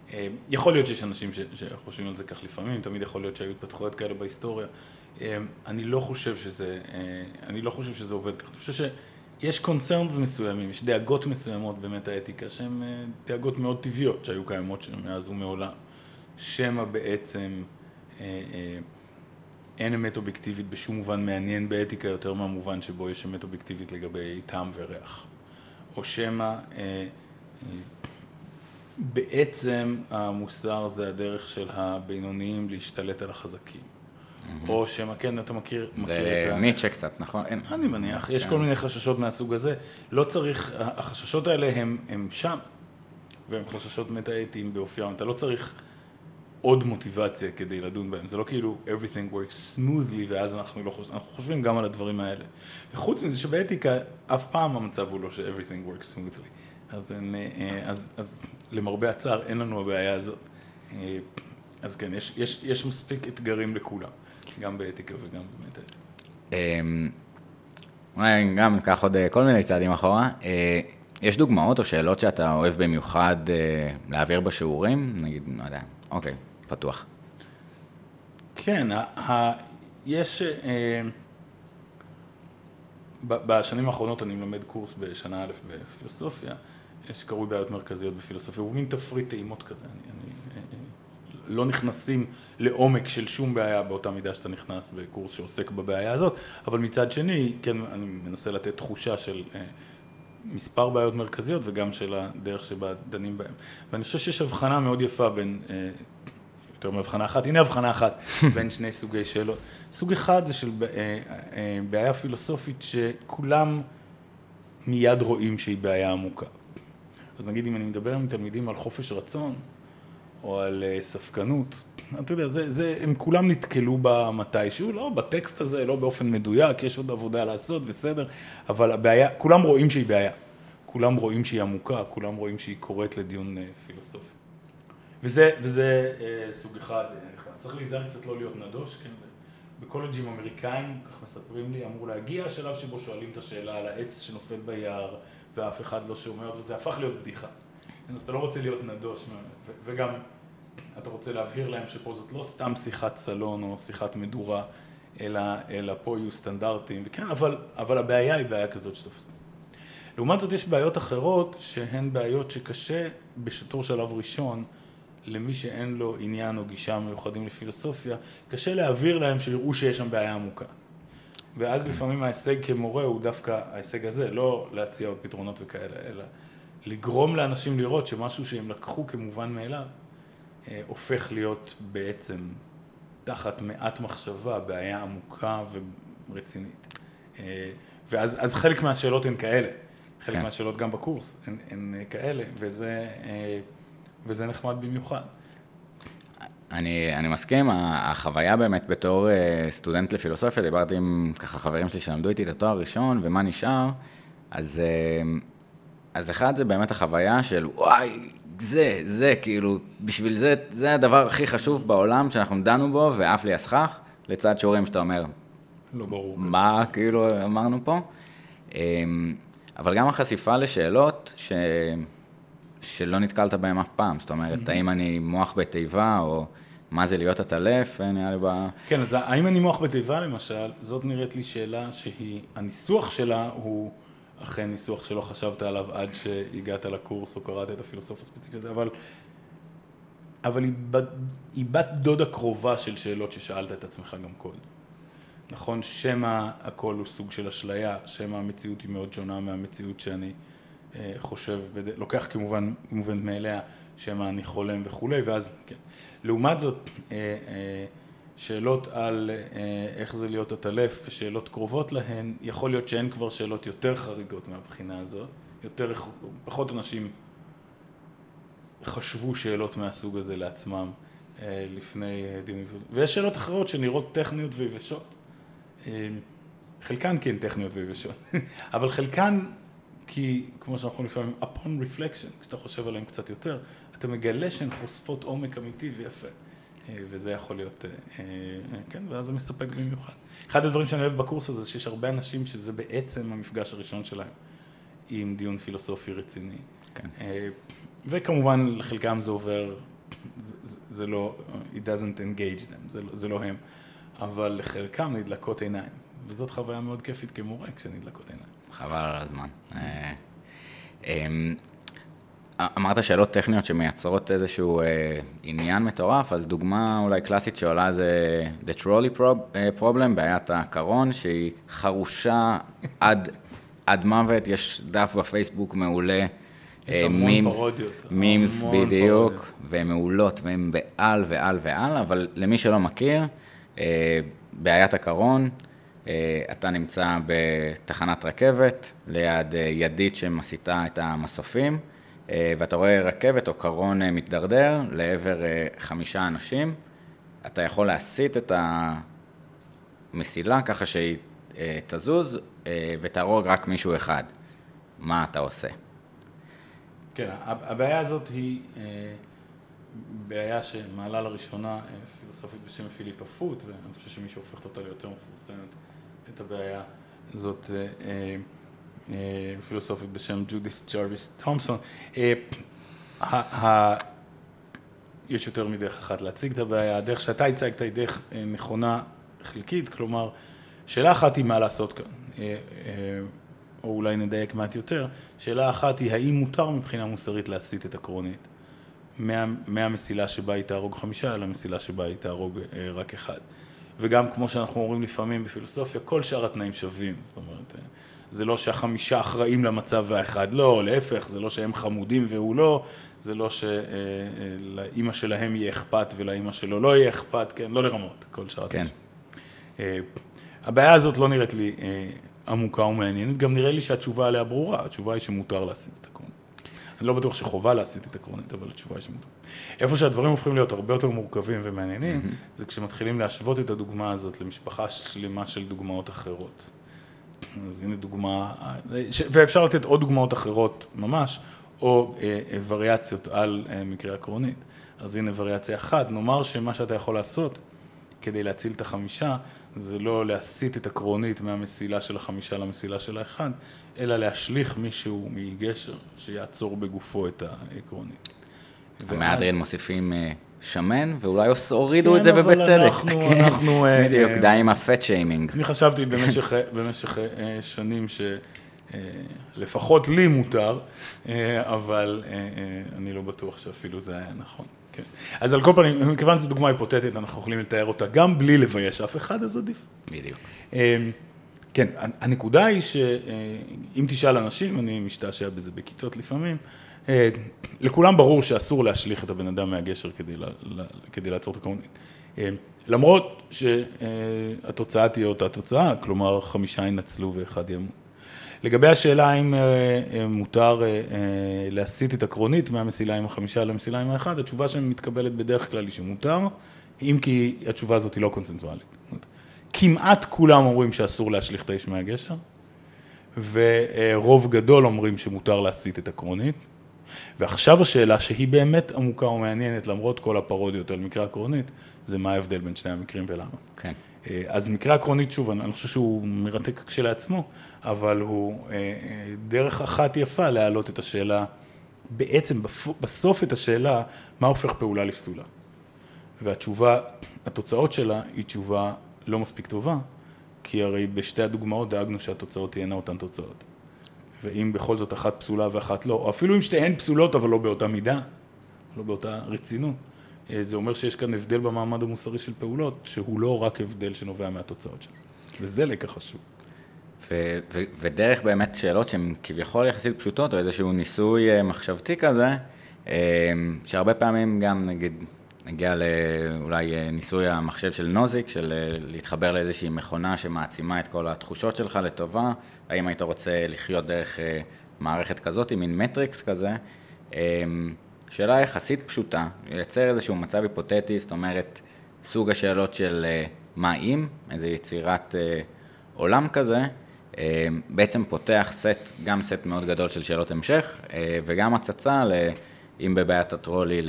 Uh, יכול להיות שיש אנשים ש, שחושבים על זה כך לפעמים, תמיד יכול להיות שהיו התפתחויות כאלה בהיסטוריה. Uh, אני לא חושב שזה, uh, אני לא חושב שזה עובד ככה. אני חושב שיש קונצרנס מסוימים, יש דאגות מסוימות במטה-אתיקה שהן uh, דאגות מאוד טבעיות שהיו קיימות מאז ומעולם. שמא בעצם אה, אה, אין אמת אובייקטיבית בשום מובן מעניין באתיקה יותר מהמובן שבו יש אמת אובייקטיבית לגבי טעם וריח. או שמא אה, אה, בעצם המוסר זה הדרך של הבינוניים להשתלט על החזקים. Mm-hmm. או שמא, כן, אתה מכיר, מכיר את ה... זה ניטשה קצת, נכון? אין. אני מניח, יש כן. כל מיני חששות מהסוג הזה. לא צריך, החששות האלה הם, הם שם, והם חששות מטה-אתיים באופיים. אתה לא צריך עוד מוטיבציה כדי לדון בהם, זה לא כאילו everything works smoothly ואז אנחנו לא חושבים, אנחנו חושבים גם על הדברים האלה. וחוץ מזה שבאתיקה אף פעם המצב הוא לא ש-everything works smoothly, אז, אין, אה, אז, אז למרבה הצער אין לנו הבעיה הזאת. אה, אז כן, יש, יש, יש מספיק אתגרים לכולם, גם באתיקה וגם באמת. אמ, אולי גם ניקח עוד אה, כל מיני צעדים אחורה. יש דוגמאות או שאלות שאתה אוהב במיוחד להעביר בשיעורים? נגיד, לא יודע, אוקיי. פתוח. כן, ה- יש... אה, בשנים האחרונות אני מלמד קורס בשנה א' בפילוסופיה, שקרוי בעיות מרכזיות בפילוסופיה, הוא מין תפריט טעימות כזה, אני, אני, אה, אה, לא נכנסים לעומק של שום בעיה באותה מידה שאתה נכנס בקורס שעוסק בבעיה הזאת, אבל מצד שני, כן, אני מנסה לתת תחושה של מספר בעיות מרכזיות וגם של הדרך שבה דנים בהן. ואני חושב שיש הבחנה מאוד יפה בין יותר מהבחנה אחת, הנה הבחנה אחת בין שני סוגי שאלות. סוג אחד זה של אה, אה, בעיה פילוסופית שכולם מיד רואים שהיא בעיה עמוקה. אז נגיד אם אני מדבר עם תלמידים על חופש רצון, או על אה, ספקנות, אתה יודע, זה, זה, הם כולם נתקלו בה מתישהו, לא בטקסט הזה, לא באופן מדויק, יש עוד עבודה לעשות, בסדר, אבל הבעיה, כולם רואים שהיא בעיה. כולם רואים שהיא עמוקה, כולם רואים שהיא קוראת לדיון פילוסופי. וזה, וזה אה, סוג אחד נחמד. אה, צריך להיזהר קצת לא להיות נדוש, כן? בקולג'ים אמריקאים, כך מספרים לי, אמור להגיע השלב שבו שואלים את השאלה על העץ שנופל ביער ואף אחד לא שומע אותו, זה הפך להיות בדיחה. אז אתה לא רוצה להיות נדוש, וגם אתה רוצה להבהיר להם שפה זאת לא סתם שיחת סלון או שיחת מדורה, אלא, אלא פה יהיו סטנדרטים, וכן, אבל, אבל הבעיה היא בעיה כזאת שתופסת. לעומת זאת יש בעיות אחרות שהן בעיות שקשה בשטור שלב ראשון למי שאין לו עניין או גישה מיוחדים לפילוסופיה, קשה להעביר להם שיראו שיש שם בעיה עמוקה. ואז לפעמים ההישג כמורה הוא דווקא ההישג הזה, לא להציע עוד פתרונות וכאלה, אלא לגרום לאנשים לראות שמשהו שהם לקחו כמובן מאליו, אה, הופך להיות בעצם תחת מעט מחשבה, בעיה עמוקה ורצינית. אה, ואז חלק מהשאלות הן כאלה, חלק כן. מהשאלות גם בקורס הן, הן כאלה, וזה... וזה נחמד במיוחד. אני, אני מסכים, החוויה באמת בתור אה, סטודנט לפילוסופיה, דיברתי עם ככה חברים שלי שלמדו איתי את התואר הראשון, ומה נשאר, אז, אה, אז אחד זה באמת החוויה של וואי, זה, זה, כאילו, בשביל זה, זה הדבר הכי חשוב בעולם שאנחנו דנו בו, ועף לי הסכך, לצד שיעורים שאתה אומר, לא ברור. מה כאילו אמרנו פה? אה, אבל גם החשיפה לשאלות ש... שלא נתקלת בהם אף פעם. זאת אומרת. האם אני מוח בתיבה, או מה זה להיות עטלף, נראה לי ב... כן, אז האם אני מוח בתיבה למשל, זאת נראית לי שאלה שהיא, הניסוח שלה הוא אכן ניסוח שלא חשבת עליו עד שהגעת לקורס או קראת את הפילוסופיה הספציפית, אבל... אבל היא, בת, היא בת דודה קרובה של שאלות ששאלת את עצמך גם קודם. נכון, שמא הכל הוא סוג של אשליה, שמא המציאות היא מאוד שונה מהמציאות שאני אה, חושב, לוקח כמובן מובן מאליה שמא אני חולם וכולי, ואז, כן. לעומת זאת, אה, אה, שאלות על איך זה להיות עטלף ושאלות קרובות להן, יכול להיות שהן כבר שאלות יותר חריגות מהבחינה הזאת, יותר, פחות אנשים חשבו שאלות מהסוג הזה לעצמם לפני דיונים. ויש שאלות אחרות שנראות טכניות ויבשות. חלקן כן טכניות ויבשות, אבל חלקן כי, כמו שאנחנו לפעמים, upon reflection, כשאתה חושב עליהן קצת יותר, אתה מגלה שהן חושפות עומק אמיתי ויפה. אה, וזה יכול להיות, אה, אה, כן, ואז זה מספק במיוחד. אחד הדברים שאני אוהב בקורס הזה, שיש הרבה אנשים שזה בעצם המפגש הראשון שלהם עם דיון פילוסופי רציני. כן. וכמובן, לחלקם זה עובר, זה, זה, זה לא, it doesn't engage them, זה, לא, זה לא הם, אבל לחלקם נדלקות עיניים, וזאת חוויה מאוד כיפית כמורה כשנדלקות עיניים. חבל על הזמן. אה, אמ, אמרת שאלות טכניות שמייצרות איזשהו אה, עניין מטורף, אז דוגמה אולי קלאסית שעולה זה The Trolley אה, Problem, בעיית הקרון, שהיא חרושה עד, עד מוות, יש דף בפייסבוק מעולה. יש המון מימס, פרודיות. מימס בדיוק, והן מעולות, והן בעל ועל ועל, אבל למי שלא מכיר, בעיית הקרון, אה, אתה נמצא בתחנת רכבת, ליד אה, ידית שמסיטה את המסופים, אה, ואתה רואה רכבת או קרון מתדרדר לעבר חמישה אנשים. אתה יכול להסיט את המסילה ככה שהיא תזוז ותהרוג רק מישהו אחד. מה אתה עושה? כן, הבעיה הזאת היא בעיה שמעלה לראשונה פילוסופית בשם פיליפה פוט, ואני חושב שמי שהופכת אותה ליותר מפורסמת את הבעיה זאת אה, אה, אה, פילוסופית בשם ג'ודית ג'ארוויס תומפסון. יש יותר מדרך אחת להציג את הבעיה, הדרך שאתה הצגת היא דרך נכונה חלקית, כלומר, שאלה אחת היא מה לעשות כאן, או אולי נדייק מעט יותר, שאלה אחת היא האם מותר מבחינה מוסרית להסיט את הקרונית? מהמסילה שבה היא תהרוג חמישה, למסילה שבה היא תהרוג רק אחד. וגם כמו שאנחנו אומרים לפעמים בפילוסופיה, כל שאר התנאים שווים, זאת אומרת, זה לא שהחמישה אחראים למצב והאחד לא, להפך, זה לא שהם חמודים והוא לא, זה לא שלאימא שלהם יהיה אכפת ולאימא שלו לא יהיה אכפת, כן, לא לרמות, כל שאר כן. התנאים. הבעיה הזאת לא נראית לי אה, עמוקה ומעניינת, גם נראה לי שהתשובה עליה ברורה, התשובה היא שמותר להשיג את הכל. אני לא בטוח שחובה להסיט את עקרונית, אבל התשובה היא שמותר. איפה שהדברים הופכים להיות הרבה יותר מורכבים ומעניינים, mm-hmm. זה כשמתחילים להשוות את הדוגמה הזאת למשפחה שלמה של דוגמאות אחרות. אז הנה דוגמה, ואפשר לתת עוד דוגמאות אחרות ממש, או אה, אה, וריאציות על אה, מקרה עקרונית. אז הנה וריאציה אחת, נאמר שמה שאתה יכול לעשות כדי להציל את החמישה, זה לא להסיט את הקרונית מהמסילה של החמישה למסילה של האחד, אלא להשליך מישהו מגשר שיעצור בגופו את העקרונית. המהדרין מוסיפים אה, שמן, ואולי הורידו את זה ובצדק. כן, אבל אנחנו, אנחנו... אה, בדיוק, אה, די עם הפט שיימינג. אני חשבתי במשך שנים שלפחות לי מותר, אבל אני לא בטוח שאפילו זה היה נכון. כן. אז על כל פנים, מכיוון שזו דוגמה היפותטית, אנחנו יכולים לתאר אותה גם בלי לבייש אף אחד, אז עדיף. בדיוק. כן, הנקודה היא שאם תשאל אנשים, אני משתעשע בזה בכיתות לפעמים, אה, לכולם ברור שאסור להשליך את הבן אדם מהגשר כדי, לה, כדי לעצור את הקומונית. אה, למרות שהתוצאה תהיה אותה תוצאה, כלומר חמישה ינצלו ואחד ימות. לגבי השאלה האם אה, מותר להסיט את הקרונית מהמסילה עם החמישה למסילה עם האחד, התשובה שמתקבלת בדרך כלל היא שמותר, אם כי התשובה הזאת היא לא קונצנזואלית. כמעט כולם אומרים שאסור להשליך את האיש מהגשר, ורוב גדול אומרים שמותר להסיט את הקרונית. ועכשיו השאלה שהיא באמת עמוקה ומעניינת למרות כל הפרודיות על מקרה עקרונית, זה מה ההבדל בין שני המקרים ולמה. כן. אה, אז מקרה עקרונית, שוב, אני חושב שהוא מרתק כשלעצמו, אבל הוא אה, אה, דרך אחת יפה להעלות את השאלה, בעצם בסוף את השאלה, מה הופך פעולה לפסולה. והתשובה, התוצאות שלה היא תשובה לא מספיק טובה, כי הרי בשתי הדוגמאות דאגנו שהתוצאות תהיינה אותן תוצאות. ואם בכל זאת אחת פסולה ואחת לא, או אפילו אם שתיהן פסולות אבל לא באותה מידה, לא באותה רצינות, אה, זה אומר שיש כאן הבדל במעמד המוסרי של פעולות, שהוא לא רק הבדל שנובע מהתוצאות שלו. וזה לקח חשוב. ו- ו- ודרך באמת שאלות שהן כביכול יחסית פשוטות, או איזשהו ניסוי אה, מחשבתי כזה, אה, שהרבה פעמים גם נגיד נגיע לאולי אה, ניסוי המחשב של נוזיק, של להתחבר לאיזושהי מכונה שמעצימה את כל התחושות שלך לטובה, האם היית רוצה לחיות דרך מערכת כזאת, מין מטריקס כזה, שאלה יחסית פשוטה, לייצר איזשהו מצב היפותטי, זאת אומרת, סוג השאלות של מה אם, איזו יצירת עולם כזה, בעצם פותח סט, גם סט מאוד גדול של שאלות המשך, אה, וגם הצצה, ל, אם בבעיית הטרולי,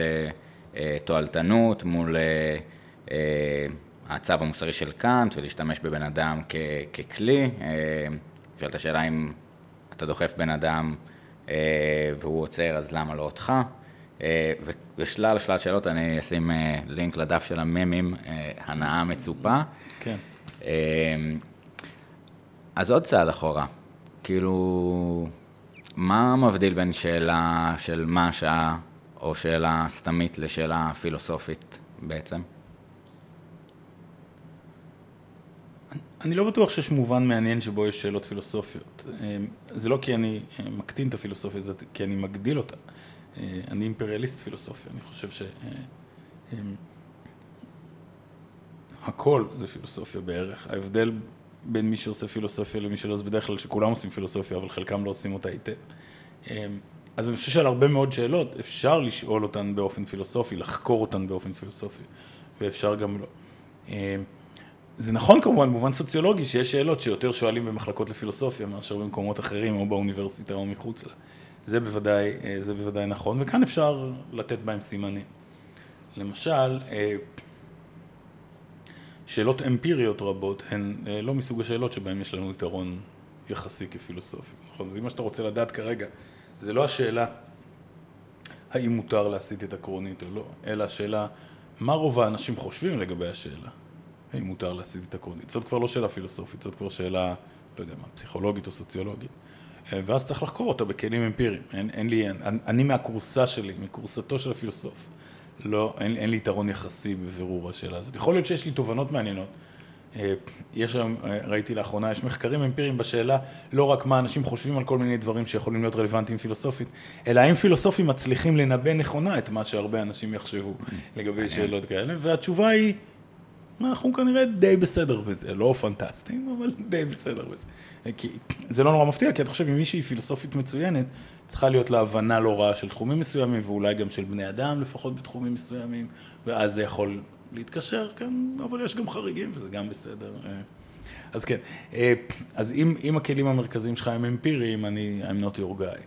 לתועלתנות מול אה, אה, הצו המוסרי של קאנט, ולהשתמש בבן אדם כ, ככלי. אה, שואלת השאלה אם אתה דוחף בן אדם אה, והוא עוצר, אז למה לא אותך? אה, ושלל שלל שאלות, אני אשים אה, לינק לדף של הממים, הנאה מצופה. כן. אז עוד צעד אחורה, כאילו, מה מבדיל בין שאלה של מה השעה, או שאלה סתמית לשאלה פילוסופית בעצם? אני לא בטוח שיש מובן מעניין שבו יש שאלות פילוסופיות. זה לא כי אני מקטין את הפילוסופיה, זה כי אני מגדיל אותה. אני אימפריאליסט פילוסופיה, אני חושב ש... הכל זה פילוסופיה בערך. ההבדל בין מי שעושה פילוסופיה למי שלא, זה בדרך כלל שכולם עושים פילוסופיה, אבל חלקם לא עושים אותה היטב. אז אני חושב שעל הרבה מאוד שאלות אפשר לשאול אותן באופן פילוסופי, לחקור אותן באופן פילוסופי, ואפשר גם לא. זה נכון כמובן במובן סוציולוגי שיש שאלות שיותר שואלים במחלקות לפילוסופיה מאשר במקומות אחרים או באוניברסיטה או מחוץ לה. זה בוודאי, אה, זה בוודאי נכון, וכאן אפשר לתת בהם סימנים. למשל, אה, שאלות אמפיריות רבות הן אה, לא מסוג השאלות שבהן יש לנו יתרון יחסי כפילוסופים, נכון? זה מה שאתה רוצה לדעת כרגע, זה לא השאלה האם מותר להסיט את הקרונית או לא, אלא השאלה מה רוב האנשים חושבים לגבי השאלה. האם מותר להסיט את הקרונית. זאת כבר לא שאלה פילוסופית, זאת כבר שאלה, לא יודע מה, פסיכולוגית או סוציולוגית. אה, ואז צריך לחקור אותה בכלים אמפיריים. אין, אין לי, אני, אני מהכורסה שלי, מכורסתו של הפילוסוף. לא, אין, אין לי יתרון יחסי בבירור השאלה הזאת. יכול להיות שיש לי תובנות מעניינות. אה, יש היום, אה, ראיתי לאחרונה, יש מחקרים אמפיריים בשאלה לא רק מה אנשים חושבים על כל מיני דברים שיכולים להיות רלוונטיים פילוסופית, אלא האם פילוסופים מצליחים לנבא נכונה את מה שהרבה אנשים יחשבו לגבי שאלות כאלה, והתשובה היא אנחנו כנראה די בסדר בזה, לא פנטסטיים, אבל די בסדר בזה. כי זה לא נורא מפתיע, כי אתה חושב, אם מישהי פילוסופית מצוינת, צריכה להיות לה הבנה לא רעה של תחומים מסוימים, ואולי גם של בני אדם לפחות בתחומים מסוימים, ואז זה יכול להתקשר, כן, אבל יש גם חריגים, וזה גם בסדר. אז כן, אז אם, אם הכלים המרכזיים שלך הם אמפיריים, אני, I'm not your guy.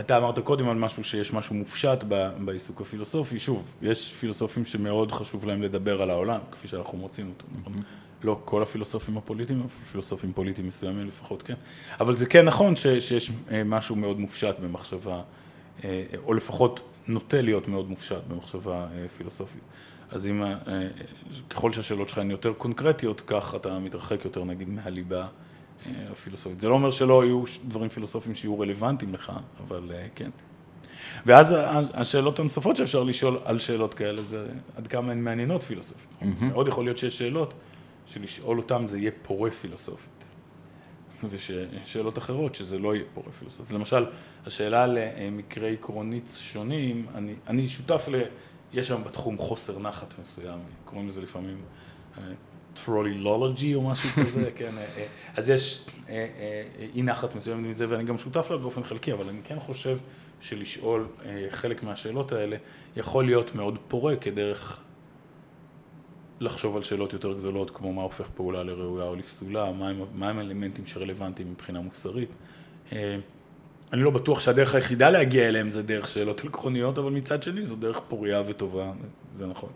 אתה אמרת קודם על משהו שיש משהו מופשט בעיסוק הפילוסופי, שוב, יש פילוסופים שמאוד חשוב להם לדבר על העולם, כפי שאנחנו מוצאים אותו, נכון? לא כל הפילוסופים הפוליטיים, פילוסופים פוליטיים מסוימים לפחות, כן. אבל זה כן נכון שיש אה, משהו מאוד מופשט במחשבה, אה, או לפחות נוטה להיות מאוד מופשט במחשבה אה, פילוסופית. אז אם, ככל שהשאלות שלך הן יותר קונקרטיות, כך אתה מתרחק יותר נגיד מהליבה הפילוסופית. זה לא אומר שלא יהיו דברים פילוסופיים שיהיו רלוונטיים לך, אבל כן. ואז השאלות הנוספות שאפשר לשאול על שאלות כאלה זה עד כמה הן מעניינות פילוסופית. Mm-hmm. מאוד יכול להיות שיש שאלות שלשאול אותן זה יהיה פורה פילוסופית. ושאלות אחרות שזה לא יהיה פורה פילוסופית. למשל, השאלה למקרי עקרונית שונים, אני, אני שותף ל... יש שם בתחום חוסר נחת מסוים, קוראים לזה לפעמים טרולילולוגי או משהו כזה, כן, אה, אה, אז יש אה, אי נחת מסוימת מזה ואני גם שותף לה באופן חלקי, אבל אני כן חושב שלשאול חלק מהשאלות האלה יכול להיות מאוד פורה כדרך לחשוב על שאלות יותר גדולות, כמו מה הופך פעולה לראויה או לפסולה, מה הם האלמנטים שרלוונטיים מבחינה מוסרית. אני לא בטוח שהדרך היחידה להגיע אליהם זה דרך שאלות עקרוניות, אבל מצד שני זו דרך פוריה וטובה, זה נכון.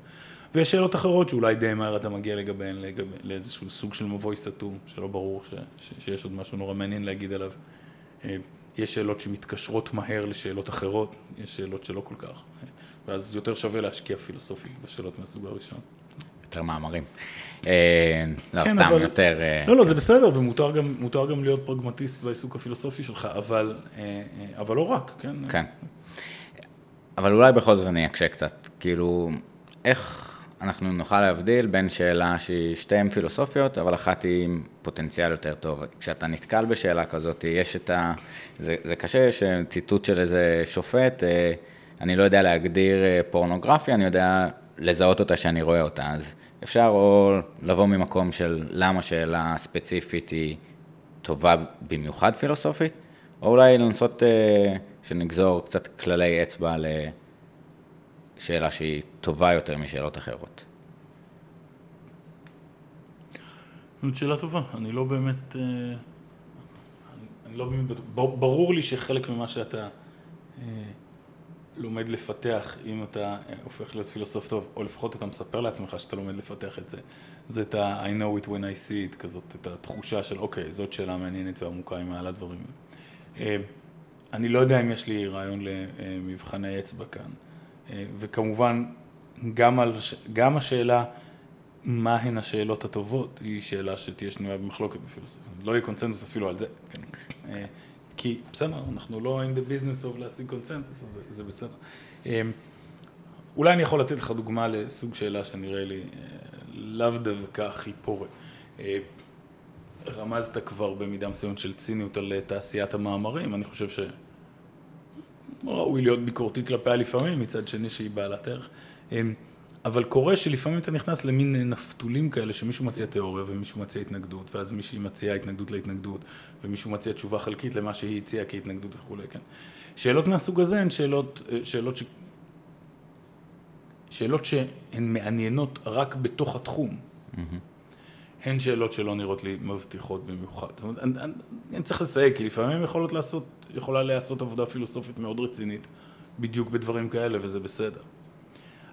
ויש שאלות אחרות שאולי די מהר אתה מגיע לגביהן לגבי, לאיזשהו סוג של מבוי סתום, שלא ברור ש, ש, שיש עוד משהו נורא מעניין להגיד עליו. אה, יש שאלות שמתקשרות מהר לשאלות אחרות, יש שאלות שלא כל כך, אה, ואז יותר שווה להשקיע פילוסופית בשאלות מהסוג הראשון. יותר מאמרים. אה, לא, כן, סתם, אבל... יותר... לא, לא, זה בסדר, ומותר גם, גם להיות פרגמטיסט בעיסוק הפילוסופי שלך, אבל, אבל לא רק, כן? כן. אבל אולי בכל זאת אני אקשה קצת, כאילו, איך אנחנו נוכל להבדיל בין שאלה שהיא שתיהן פילוסופיות, אבל אחת היא עם פוטנציאל יותר טוב. כשאתה נתקל בשאלה כזאת, יש את ה... זה, זה קשה, יש ציטוט של איזה שופט, אה, אני לא יודע להגדיר אה, פורנוגרפיה, אני יודע לזהות אותה שאני רואה אותה. אז אפשר או לבוא ממקום של למה שאלה ספציפית היא טובה במיוחד פילוסופית, או אולי לנסות... אה, שנגזור קצת כללי אצבע לשאלה שהיא טובה יותר משאלות אחרות. זאת שאלה טובה, אני לא באמת, אה, אני לא באמת, ברור לי שחלק ממה שאתה אה, לומד לפתח, אם אתה אה, הופך להיות פילוסוף טוב, או לפחות אתה מספר לעצמך שאתה לומד לפתח את זה, זה את ה- I know it when I see it, כזאת, את התחושה של אוקיי, זאת שאלה מעניינת ועמוקה עם מעל הדברים. אני לא יודע אם יש לי רעיון למבחני אצבע כאן, וכמובן, גם, על, גם השאלה מה הן השאלות הטובות, היא שאלה שתהיה שנויה במחלוקת בפילוסופיה. לא יהיה קונצנזוס אפילו על זה. כן. אה, כי בסדר, אנחנו לא in the business of להשיג קונצנזוס, אז זה, זה בסדר. אה, אולי אני יכול לתת לך דוגמה לסוג שאלה שנראה לי אה, לאו דווקא הכי פורה. רמזת כבר במידה מסוימת של ציניות על תעשיית המאמרים, אני חושב שראוי להיות ביקורתי כלפיה לפעמים, מצד שני שהיא בעלת ערך. אבל קורה שלפעמים אתה נכנס למין נפתולים כאלה, שמישהו מציע תיאוריה ומישהו מציע התנגדות, ואז מישהי מציעה התנגדות להתנגדות, ומישהו מציע תשובה חלקית למה שהיא הציעה כהתנגדות וכולי, כן. שאלות מהסוג הזה הן שאלות, שאלות, ש... שאלות שהן מעניינות רק בתוך התחום. Mm-hmm. הן שאלות שלא נראות לי מבטיחות במיוחד. זאת אומרת, אני, אני, אני צריך לסייג, כי לפעמים יכולות לעשות, יכולה להיעשות עבודה פילוסופית מאוד רצינית בדיוק בדברים כאלה, וזה בסדר.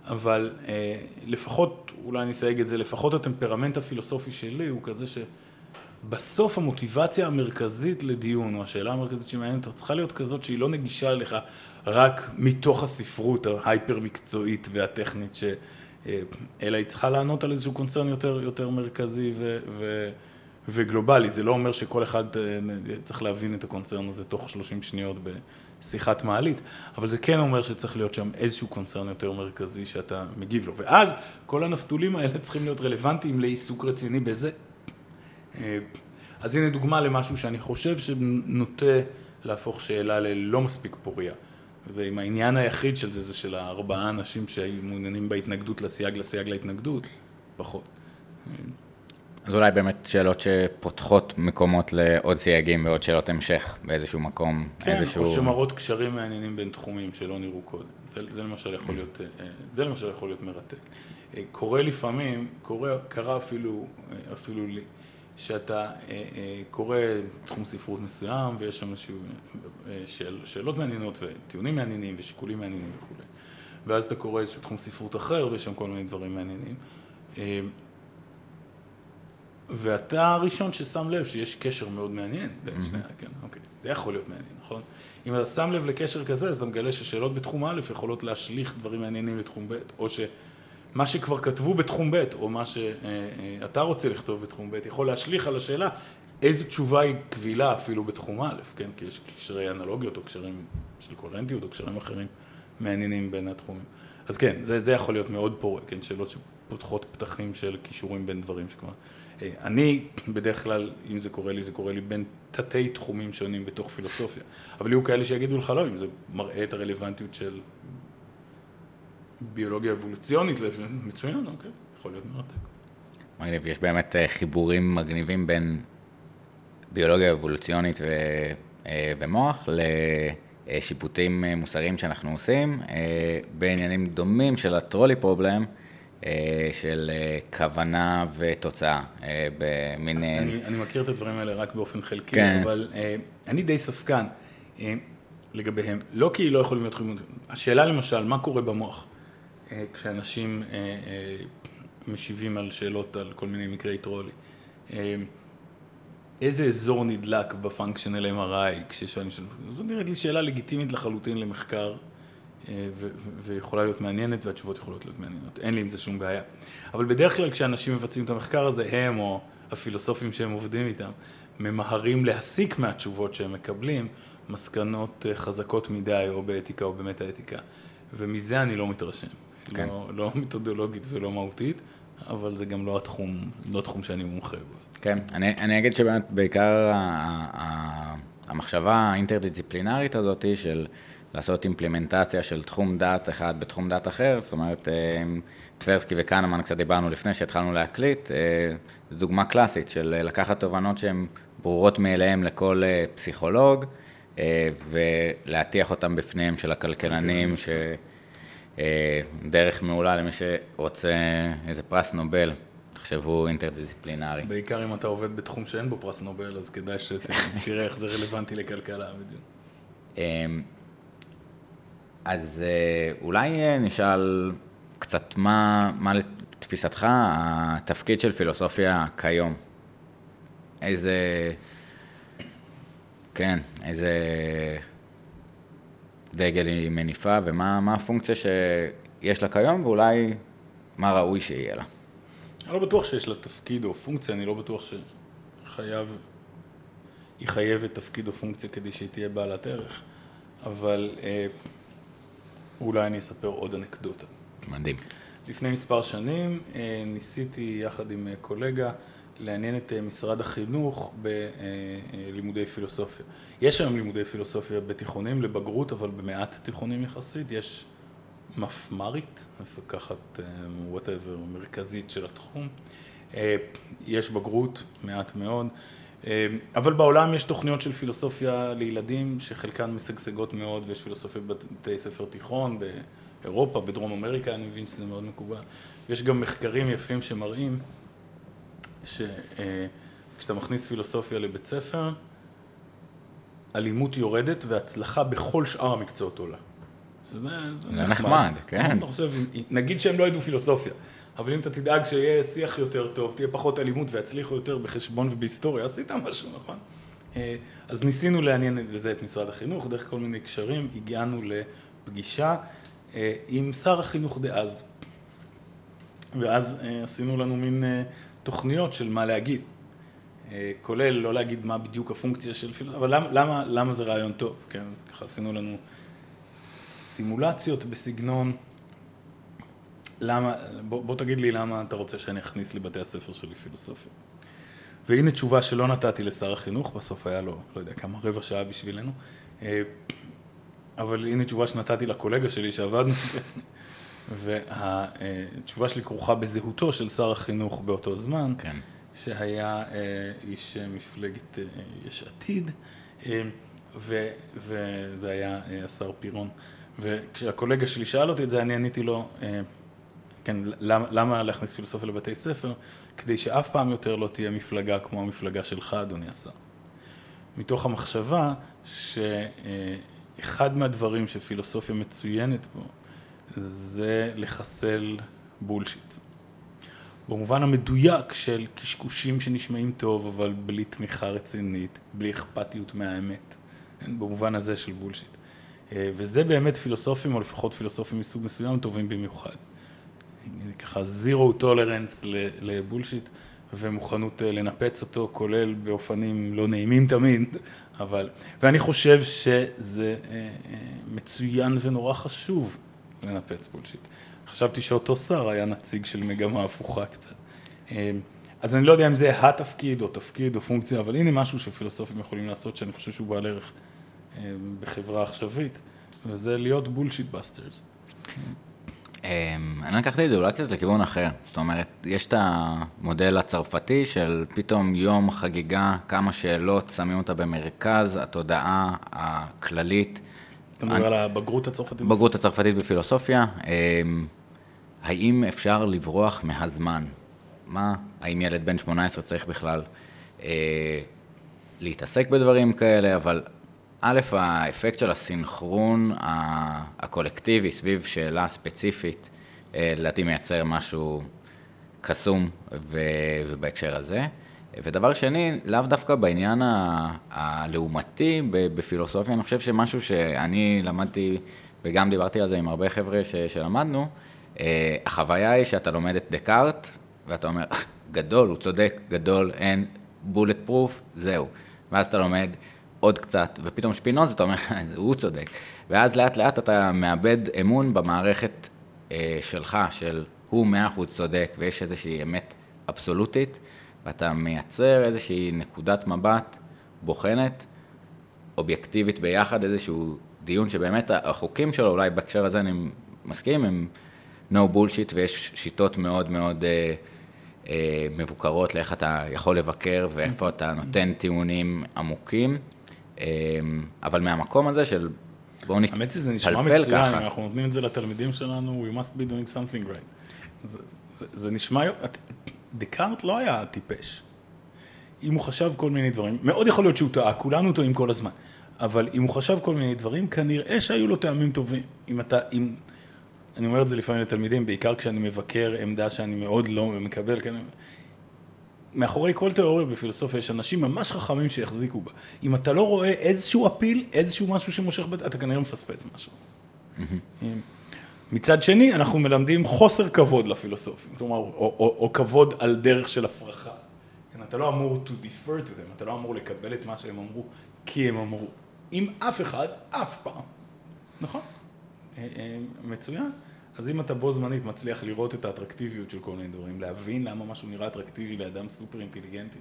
אבל אה, לפחות, אולי אני אסייג את זה, לפחות הטמפרמנט הפילוסופי שלי הוא כזה שבסוף המוטיבציה המרכזית לדיון, או השאלה המרכזית שמעניינת, צריכה להיות כזאת שהיא לא נגישה אליך רק מתוך הספרות ההייפר מקצועית והטכנית, ש... אה, אלא היא צריכה לענות על איזשהו קונצרן יותר, יותר מרכזי ו... ו... וגלובלי, זה לא אומר שכל אחד אה, צריך להבין את הקונצרן הזה תוך 30 שניות שיחת מעלית, אבל זה כן אומר שצריך להיות שם איזשהו קונצרן יותר מרכזי שאתה מגיב לו, ואז כל הנפתולים האלה צריכים להיות רלוונטיים לעיסוק רציני בזה. אה, אז הנה דוגמה למשהו שאני חושב שנוטה להפוך שאלה ללא מספיק פוריה. זה עם העניין היחיד של זה, זה של הארבעה אנשים שהיו מעוניינים בהתנגדות לסייג לסייג להתנגדות, פחות. אז אולי באמת שאלות שפותחות מקומות לעוד סייגים ועוד שאלות המשך באיזשהו מקום, כן, איזשהו... כן, או שמראות קשרים מעניינים בין תחומים שלא נראו קודם. זה, זה למשל יכול להיות, אה, זה למשל יכול להיות מרתק. אה, קורה לפעמים, קורה, קרה אפילו, אה, אפילו לי, שאתה קורא תחום ספרות מסוים ויש שם איזשהו שאל, שאלות מעניינות וטיעונים מעניינים ושיקולים מעניינים וכולי. ואז אתה קורא איזשהו תחום ספרות אחר ויש שם כל מיני דברים מעניינים. ואתה הראשון ששם לב שיש קשר מאוד מעניין בין שני, כן, אוקיי, זה יכול להיות מעניין, נכון? אם אתה שם לב לקשר כזה, אז אתה מגלה ששאלות בתחום א' יכולות להשליך דברים מעניינים לתחום ב', או שמה שכבר כתבו בתחום ב', או מה שאתה רוצה לכתוב בתחום ב', יכול להשליך על השאלה איזו תשובה היא קבילה אפילו בתחום א', כן? כי יש קשרי אנלוגיות, או קשרים של קוהרנטיות, או קשרים אחרים מעניינים בין התחומים. אז כן, זה, זה יכול להיות מאוד פורה, כן? שאלות שפותחות פתחים של כישורים בין דברים שכבר... אה, אני, בדרך כלל, אם זה קורה לי, זה קורה לי בין תתי תחומים שונים בתוך פילוסופיה. אבל יהיו כאלה שיגידו לך לא, אם זה מראה את הרלוונטיות של ביולוגיה אבולוציונית, מצוין, אוקיי, יכול להיות מרתק. מגניב, יש באמת אה, חיבורים מגניבים בין ביולוגיה אבולוציונית ו... אה, ומוח לשיפוטים מוסריים שאנחנו עושים, בעניינים דומים של הטרולי פרובלם. אה, של אה, כוונה ותוצאה, אה, במין... אני, אני מכיר את הדברים האלה רק באופן חלקי, כן. אבל אני די ספקן לגביהם. לא כי לא יכולים להיות חיובים, השאלה למשל, מה קורה במוח כשאנשים משיבים על שאלות על כל מיני מקרי טרולי? איזה אזור נדלק בפונקשיונל MRI כששואלים שאלות? זו נראית לי שאלה לגיטימית לחלוטין למחקר. אה, ויכולה להיות מעניינת והתשובות יכולות להיות מעניינות, אין לי עם זה שום בעיה. אבל בדרך כלל כשאנשים מבצעים את המחקר הזה, הם או הפילוסופים שהם עובדים איתם, ממהרים להסיק מהתשובות שהם מקבלים מסקנות אה, חזקות מדי, או באתיקה או במטה-אתיקה, ומזה אני לא מתרשם. כן. לא, לא מתודולוגית ולא מהותית, אבל זה גם לא התחום, לא התחום שאני מומחה בו. כן, אני, אני אגיד שבאמת בעיקר המחשבה האינטרדיציפלינרית הזאת של... לעשות אימפלימנטציה של תחום דת אחד בתחום דת אחר, זאת אומרת, אה, טברסקי וקנמן קצת דיברנו לפני שהתחלנו להקליט, אה, זו דוגמה קלאסית של לקחת תובנות שהן ברורות מאליהן לכל אה, פסיכולוג, אה, ולהטיח אותם בפניהם של הכלכלנים, שדרך מעולה למי שרוצה איזה פרס נובל, תחשבו אינטרדיסציפלינרי. בעיקר אם אתה עובד בתחום שאין בו פרס נובל, אז כדאי שתראה איך זה רלוונטי לכלכלה בדיוק. אז אה, אולי אה, נשאל קצת מה, מה לתפיסתך התפקיד של פילוסופיה כיום? איזה, כן, איזה דגל היא מניפה ומה הפונקציה שיש לה כיום ואולי מה ראוי שיהיה לה? אני לא בטוח שיש לה תפקיד או פונקציה, אני לא בטוח שחייב, היא חייבת תפקיד או פונקציה כדי שהיא תהיה בעלת ערך, אבל אה, אולי אני אספר עוד אנקדוטה. מדהים. לפני מספר שנים אה, ניסיתי יחד עם אה, קולגה לעניין את אה, משרד החינוך בלימודי פילוסופיה. יש היום לימודי פילוסופיה בתיכונים לבגרות, אבל במעט תיכונים יחסית. יש מפמ"רית, מפקחת וואטאבר, מרכזית של התחום. יש בגרות, מעט מאוד. אבל בעולם יש תוכניות של פילוסופיה לילדים שחלקן משגשגות מאוד ויש פילוסופיה בבתי ספר תיכון באירופה, בדרום אמריקה, אני מבין שזה מאוד מקובל. יש גם מחקרים יפים שמראים שכשאתה מכניס פילוסופיה לבית ספר, אלימות יורדת והצלחה בכל שאר המקצועות עולה. שזה נחמד. נחמד, כן. אתה חושב, נגיד שהם לא ידעו פילוסופיה, אבל אם אתה תדאג שיהיה שיח יותר טוב, תהיה פחות אלימות ויצליחו יותר בחשבון ובהיסטוריה, עשית משהו, נכון? אה, אז ניסינו לעניין בזה את משרד החינוך, דרך כל מיני קשרים, הגענו לפגישה אה, עם שר החינוך דאז. ואז אה, עשינו לנו מין תוכניות של מה להגיד. כולל לא להגיד מה בדיוק הפונקציה של פילוסופיה, אבל למה, למה, למה זה רעיון טוב, כן? אז ככה עשינו לנו סימולציות בסגנון למה, בוא, בוא תגיד לי למה אתה רוצה שאני אכניס לבתי הספר שלי פילוסופיה. והנה תשובה שלא נתתי לשר החינוך, בסוף היה לו, לא יודע כמה, רבע שעה בשבילנו. אה, אבל הנה תשובה שנתתי לקולגה שלי שעבדנו, והתשובה שלי כרוכה בזהותו של שר החינוך באותו זמן, כן. שהיה אה, איש מפלגת אה, יש עתיד, וזה היה השר פירון. וכשהקולגה שלי שאל אותי את זה, אני עניתי לו, כן, למה, למה להכניס פילוסופיה לבתי ספר? כדי שאף פעם יותר לא תהיה מפלגה כמו המפלגה שלך, אדוני השר. מתוך המחשבה שאחד מהדברים שפילוסופיה מצוינת בו זה לחסל בולשיט. במובן המדויק של קשקושים שנשמעים טוב, אבל בלי תמיכה רצינית, בלי אכפתיות מהאמת, כן? במובן הזה של בולשיט. וזה באמת פילוסופים, או לפחות פילוסופים מסוג מסוים, טובים במיוחד. ככה zero tolerance לבולשיט ומוכנות אה, לנפץ אותו, כולל באופנים לא נעימים תמיד, אבל, ואני חושב שזה אה, אה, מצוין ונורא חשוב לנפץ בולשיט. חשבתי שאותו שר היה נציג של מגמה הפוכה קצת. אז אני לא יודע אם זה התפקיד או תפקיד או פונקציה, אבל הנה משהו שפילוסופים יכולים לעשות שאני חושב שהוא בעל ערך בחברה עכשווית, וזה להיות bullshit busters. אמ, אני לקחתי את זה אולי קצת לכיוון אחר. זאת אומרת, יש את המודל הצרפתי של פתאום יום חגיגה, כמה שאלות, שמים אותה במרכז התודעה הכללית. אתה מדבר על הבגרות הצרפתית? בגרות הצרפתית בפילוסופיה. אמ, האם אפשר לברוח מהזמן? מה, האם ילד בן 18 צריך בכלל אה, להתעסק בדברים כאלה, אבל א', האפקט של הסינכרון הקולקטיבי סביב שאלה ספציפית, אה, לדעתי מייצר משהו קסום ובהקשר הזה. ודבר שני, לאו דווקא בעניין הלעומתי בפילוסופיה, אני חושב שמשהו שאני למדתי, וגם דיברתי על זה עם הרבה חבר'ה ש, שלמדנו, אה, החוויה היא שאתה לומד את דקארט, ואתה אומר, גדול, הוא צודק, גדול, אין בולט פרוף, זהו. ואז אתה לומד עוד קצת, ופתאום שפינוזה, אתה אומר, הוא צודק. ואז לאט לאט אתה מאבד אמון במערכת אה, שלך, של הוא מאה אחוז צודק, ויש איזושהי אמת אבסולוטית, ואתה מייצר איזושהי נקודת מבט בוחנת, אובייקטיבית ביחד, איזשהו דיון שבאמת החוקים שלו, אולי בהקשר הזה אני מסכים, הם no bullshit, ויש שיטות מאוד מאוד... אה, אה, מבוקרות לאיך אתה יכול לבקר ואיפה אתה נותן טיעונים עמוקים, אבל מהמקום הזה של בואו נתפלפל ככה. האמת שזה נשמע מצוין, אם אנחנו נותנים את זה לתלמידים שלנו, we must be doing something right. זה, זה, זה נשמע, דקארט לא היה טיפש. אם הוא חשב כל מיני דברים, מאוד יכול להיות שהוא טעה, כולנו טועים כל הזמן, אבל אם הוא חשב כל מיני דברים, כנראה שהיו לו טעמים טובים. אם אתה, אם, אני אומר את זה לפעמים לתלמידים, בעיקר כשאני מבקר עמדה שאני מאוד לא מקבל, כן, מאחורי כל תיאוריה בפילוסופיה יש אנשים ממש חכמים שיחזיקו בה. אם אתה לא רואה איזשהו אפיל, איזשהו משהו שמושך, אתה כנראה מפספס משהו. מצד שני, אנחנו מלמדים חוסר כבוד לפילוסופים, כלומר, או, או, או כבוד על דרך של הפרחה. כן, אתה לא אמור to defer to them, אתה לא אמור לקבל את מה שהם אמרו, כי הם אמרו. עם אף אחד, אף פעם. נכון? אה, אה, מצוין. אז אם אתה בו זמנית מצליח לראות את האטרקטיביות של כל מיני דברים, להבין למה משהו נראה אטרקטיבי לאדם סופר אינטליגנטי,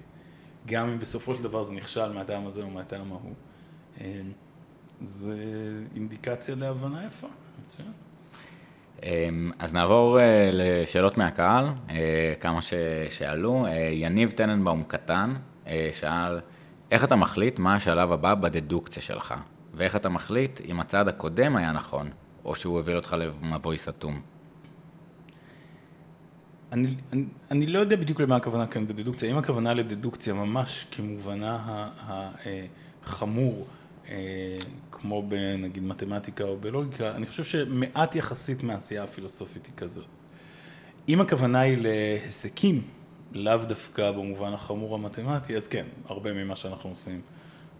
גם אם בסופו של דבר זה נכשל מהטעם הזה או מהטעם ההוא, אה, זה אינדיקציה להבנה יפה, מצוין. אמ, אז נעבור אה, לשאלות מהקהל, אה, כמה ששאלו. יניב טננבאום קטן שאל, איך אתה מחליט מה השלב הבא בדדוקציה שלך? ואיך אתה מחליט אם הצעד הקודם היה נכון? או שהוא הביא אותך למבוי סתום? אני, אני, אני לא יודע בדיוק למה הכוונה כאן בדדוקציה. אם הכוונה לדדוקציה ממש כמובנה החמור, אה, כמו בנגיד מתמטיקה או בלוגיקה, אני חושב שמעט יחסית מהעשייה הפילוסופית היא כזאת. אם הכוונה היא להיסקים, לאו דווקא במובן החמור המתמטי, אז כן, הרבה ממה שאנחנו עושים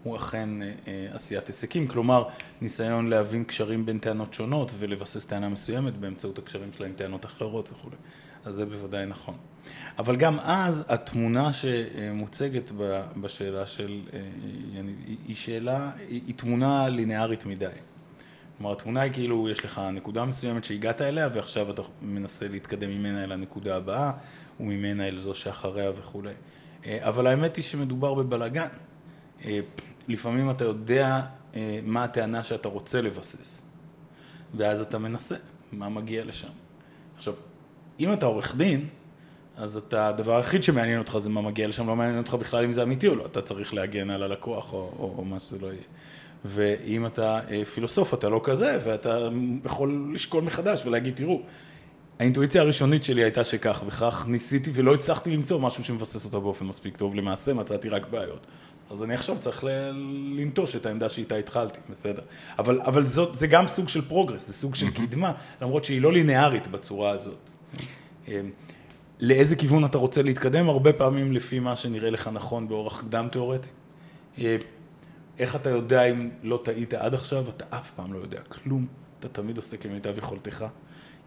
הוא אכן אה, אה, עשיית היסקים, כלומר ניסיון להבין קשרים בין טענות שונות ולבסס טענה מסוימת באמצעות הקשרים שלה עם טענות אחרות וכולי, אז זה בוודאי נכון. אבל גם אז התמונה שמוצגת בשאלה של, אה, היא שאלה, היא תמונה לינארית מדי. כלומר התמונה היא כאילו יש לך נקודה מסוימת שהגעת אליה ועכשיו אתה מנסה להתקדם ממנה אל הנקודה הבאה וממנה אל זו שאחריה וכולי. אבל האמת היא שמדובר בבלאגן. לפעמים אתה יודע אה, מה הטענה שאתה רוצה לבסס, ואז אתה מנסה מה מגיע לשם. עכשיו, אם אתה עורך דין, אז אתה, הדבר היחיד שמעניין אותך זה מה מגיע לשם, לא מעניין אותך בכלל אם זה אמיתי או לא, אתה צריך להגן על הלקוח או, או, או מה שזה לא יהיה. ואם אתה אה, פילוסוף, אתה לא כזה, ואתה יכול לשקול מחדש ולהגיד, תראו, האינטואיציה הראשונית שלי הייתה שכך וכך, ניסיתי ולא הצלחתי למצוא משהו שמבסס אותה באופן מספיק טוב, למעשה מצאתי רק בעיות. אז אני עכשיו צריך לנטוש את העמדה שאיתה התחלתי, בסדר. אבל, אבל זאת, זה גם סוג של progress, זה סוג של קדמה, למרות שהיא לא לינארית בצורה הזאת. אמ, לאיזה כיוון אתה רוצה להתקדם? הרבה פעמים לפי מה שנראה לך נכון באורח קדם תיאורטי. אמ, איך אתה יודע אם לא טעית עד עכשיו? אתה אף פעם לא יודע כלום, אתה תמיד עושה כמיטב יכולתך.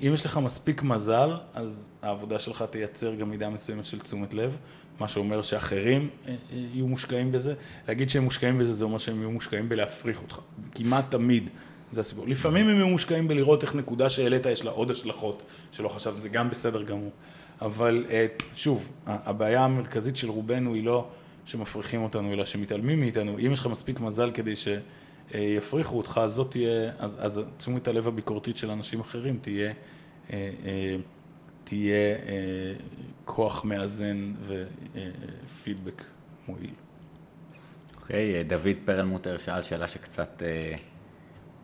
אם יש לך מספיק מזל, אז העבודה שלך תייצר גם מידה מסוימת של תשומת לב, מה שאומר שאחרים אה, אה, יהיו מושקעים בזה. להגיד שהם מושקעים בזה, זה אומר שהם יהיו מושקעים בלהפריך אותך. כמעט תמיד זה הסיפור. לפעמים הם יהיו מושקעים בלראות איך נקודה שהעלית יש לה עוד השלכות שלא חשבת, זה גם בסדר גמור. אבל אה, שוב, הבעיה המרכזית של רובנו היא לא שמפריחים אותנו, אלא שמתעלמים מאיתנו. אם יש לך מספיק מזל כדי שיפריחו אותך, אז זאת תהיה, אז, אז תשומת הלב הביקורתית של אנשים אחרים תהיה... תהיה כוח מאזן ופידבק מועיל. אוקיי, okay, דוד פרלמוטר שאל שאלה שקצת אה,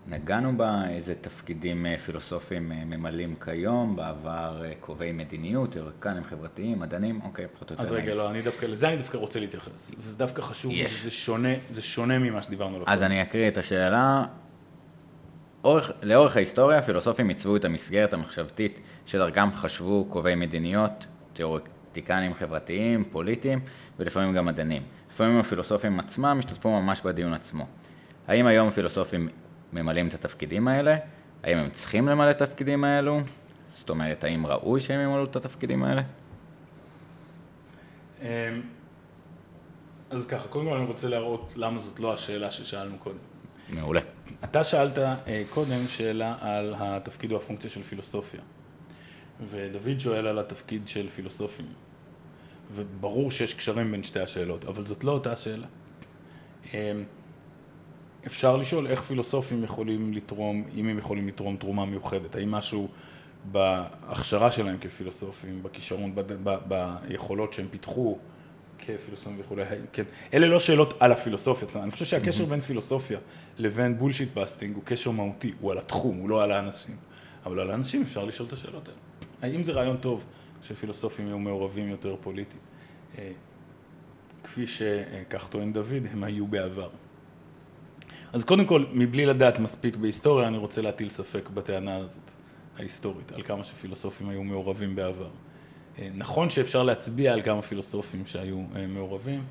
נגענו בה, איזה תפקידים אה, פילוסופיים אה, ממלאים כיום, בעבר קובעי מדיניות, תיאוריקנים חברתיים, מדענים, אוקיי, פחות או יותר. אז רגע, לא, אני דווקא, לזה אני דווקא רוצה להתייחס. וזה דווקא חשוב, yes. זה שונה, זה שונה ממה שדיברנו. אז אני אקריא את השאלה. אורך, לאורך ההיסטוריה, הפילוסופים עיצבו את המסגרת המחשבתית שדרכם חשבו קובעי מדיניות, תיאורטיקנים חברתיים, פוליטיים ולפעמים גם מדענים. לפעמים הפילוסופים עצמם השתתפו ממש בדיון עצמו. האם היום הפילוסופים ממלאים את התפקידים האלה? האם הם צריכים למלא את התפקידים האלו? זאת אומרת, האם ראוי שהם ימלאו את התפקידים האלה? אמ, אז ככה, קודם כל אני רוצה להראות למה זאת לא השאלה ששאלנו קודם. מעולה. אתה שאלת אה, קודם שאלה על התפקיד או הפונקציה של פילוסופיה. ודוד שואל על התפקיד של פילוסופים. וברור שיש קשרים בין שתי השאלות, אבל זאת לא אותה שאלה. אמ, אפשר לשאול איך פילוסופים יכולים לתרום, אם הם יכולים לתרום תרומה מיוחדת, האם משהו בהכשרה שלהם כפילוסופים, בכישרון, ביכולות שהם פיתחו כפילוסופים וכולי, כן. אלה לא שאלות על הפילוסופיה, אני חושב שהקשר בין פילוסופיה לבין bullshit busting הוא קשר מהותי, הוא על התחום, הוא לא על האנשים. אבל על האנשים אפשר לשאול את השאלות האלה. האם זה רעיון טוב שפילוסופים יהיו מעורבים יותר פוליטית? אה, כפי שכך טוען דוד, הם היו בעבר. אז קודם כל, מבלי לדעת מספיק בהיסטוריה, אני רוצה להטיל ספק בטענה הזאת, ההיסטורית, על כמה שפילוסופים היו מעורבים בעבר. אה, נכון שאפשר להצביע על כמה פילוסופים שהיו אה, מעורבים,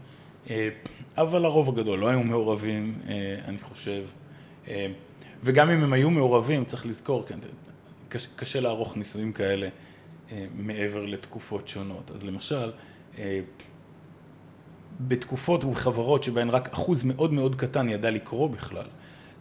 אה, אבל הרוב הגדול לא היו מעורבים, אני חושב. וגם אם הם היו מעורבים, צריך לזכור, כן, קשה, קשה לערוך ניסויים כאלה מעבר לתקופות שונות. אז למשל, בתקופות ובחברות שבהן רק אחוז מאוד מאוד קטן ידע לקרוא בכלל,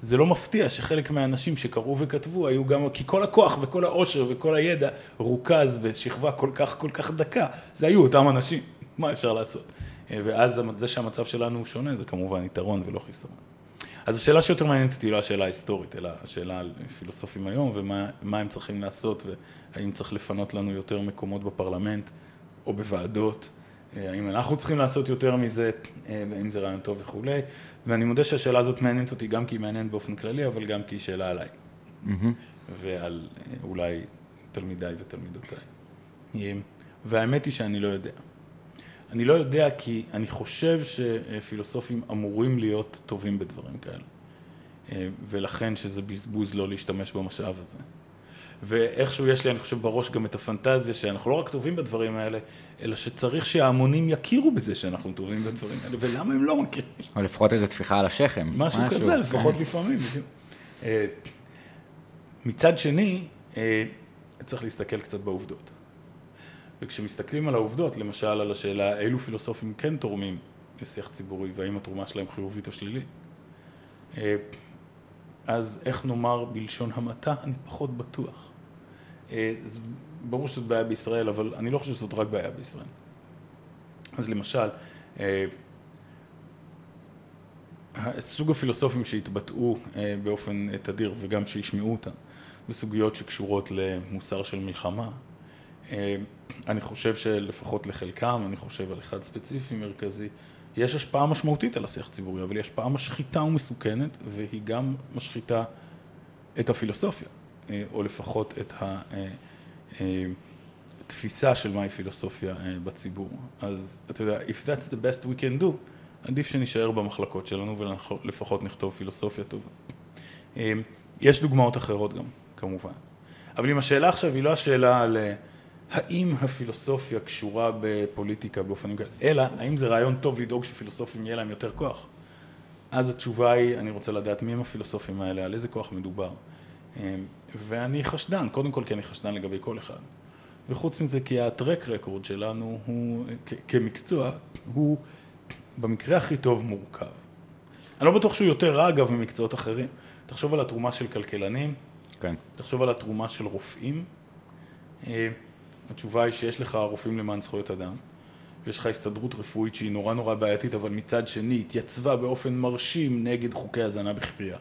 זה לא מפתיע שחלק מהאנשים שקראו וכתבו היו גם, כי כל הכוח וכל העושר וכל הידע רוכז בשכבה כל כך כל כך דקה, זה היו אותם אנשים, מה אפשר לעשות? ואז זה שהמצב שלנו הוא שונה, זה כמובן יתרון ולא חיסרון. אז השאלה שיותר מעניינת אותי לא השאלה ההיסטורית, אלא השאלה על פילוסופים היום ומה הם צריכים לעשות והאם צריך לפנות לנו יותר מקומות בפרלמנט או בוועדות. האם אנחנו צריכים לעשות יותר מזה, האם זה רעיון טוב וכולי, ואני מודה שהשאלה הזאת מעניינת אותי גם כי היא מעניינת באופן כללי, אבל גם כי היא שאלה עליי, mm-hmm. ועל אה, אולי תלמידיי ותלמידותיי. והאמת היא שאני לא יודע. אני לא יודע כי אני חושב שפילוסופים אמורים להיות טובים בדברים כאלה, אה, ולכן שזה בזבוז לא להשתמש במשאב הזה. ואיכשהו יש לי, אני חושב, בראש גם את הפנטזיה שאנחנו לא רק טובים בדברים האלה, אלא שצריך שההמונים יכירו בזה שאנחנו טובים בדברים האלה, ולמה הם לא מכירים? או לפחות איזו טפיחה על השכם. משהו, משהו כזה, לפחות לפעמים. אה, מצד שני, אה, צריך להסתכל קצת בעובדות. וכשמסתכלים על העובדות, למשל על השאלה אילו פילוסופים כן תורמים לשיח ציבורי, והאם התרומה שלהם חיובית או שלילית, אה, אז איך נאמר בלשון המעטה, אני פחות בטוח. אה, ברור שזאת בעיה בישראל, אבל אני לא חושב שזאת רק בעיה בישראל. אז למשל, אה, סוג הפילוסופים שהתבטאו אה, באופן תדיר וגם שישמעו אותם בסוגיות שקשורות למוסר של מלחמה, אני חושב שלפחות לחלקם, אני חושב על אחד ספציפי מרכזי, יש השפעה משמעותית על השיח הציבורי, אבל היא השפעה משחיתה ומסוכנת, והיא גם משחיתה את הפילוסופיה. אה, או לפחות את התפיסה אה, אה, של מהי פילוסופיה בציבור. אז אתה יודע, if that's the best we can do, עדיף שנשאר במחלקות שלנו ולפחות נכתוב פילוסופיה טובה. יש דוגמאות אחרות גם, כמובן. אבל אם השאלה עכשיו היא לא השאלה על האם הפילוסופיה קשורה בפוליטיקה באופנים כאלה, אלא האם זה רעיון טוב לדאוג שפילוסופים יהיה להם יותר כוח. אז התשובה היא, אני רוצה לדעת מי הם הפילוסופים האלה, על איזה כוח מדובר. ואני חשדן, קודם כל כי אני חשדן לגבי כל אחד. וחוץ מזה כי הטרק רקורד שלנו הוא, כמקצוע, הוא במקרה הכי טוב מורכב. אני לא בטוח שהוא יותר רע אגב ממקצועות אחרים. תחשוב על התרומה של כלכלנים, כן. תחשוב על התרומה של רופאים. אה, התשובה היא שיש לך רופאים למען זכויות אדם, ויש לך הסתדרות רפואית שהיא נורא נורא בעייתית, אבל מצד שני התייצבה באופן מרשים נגד חוקי הזנה בכפייה.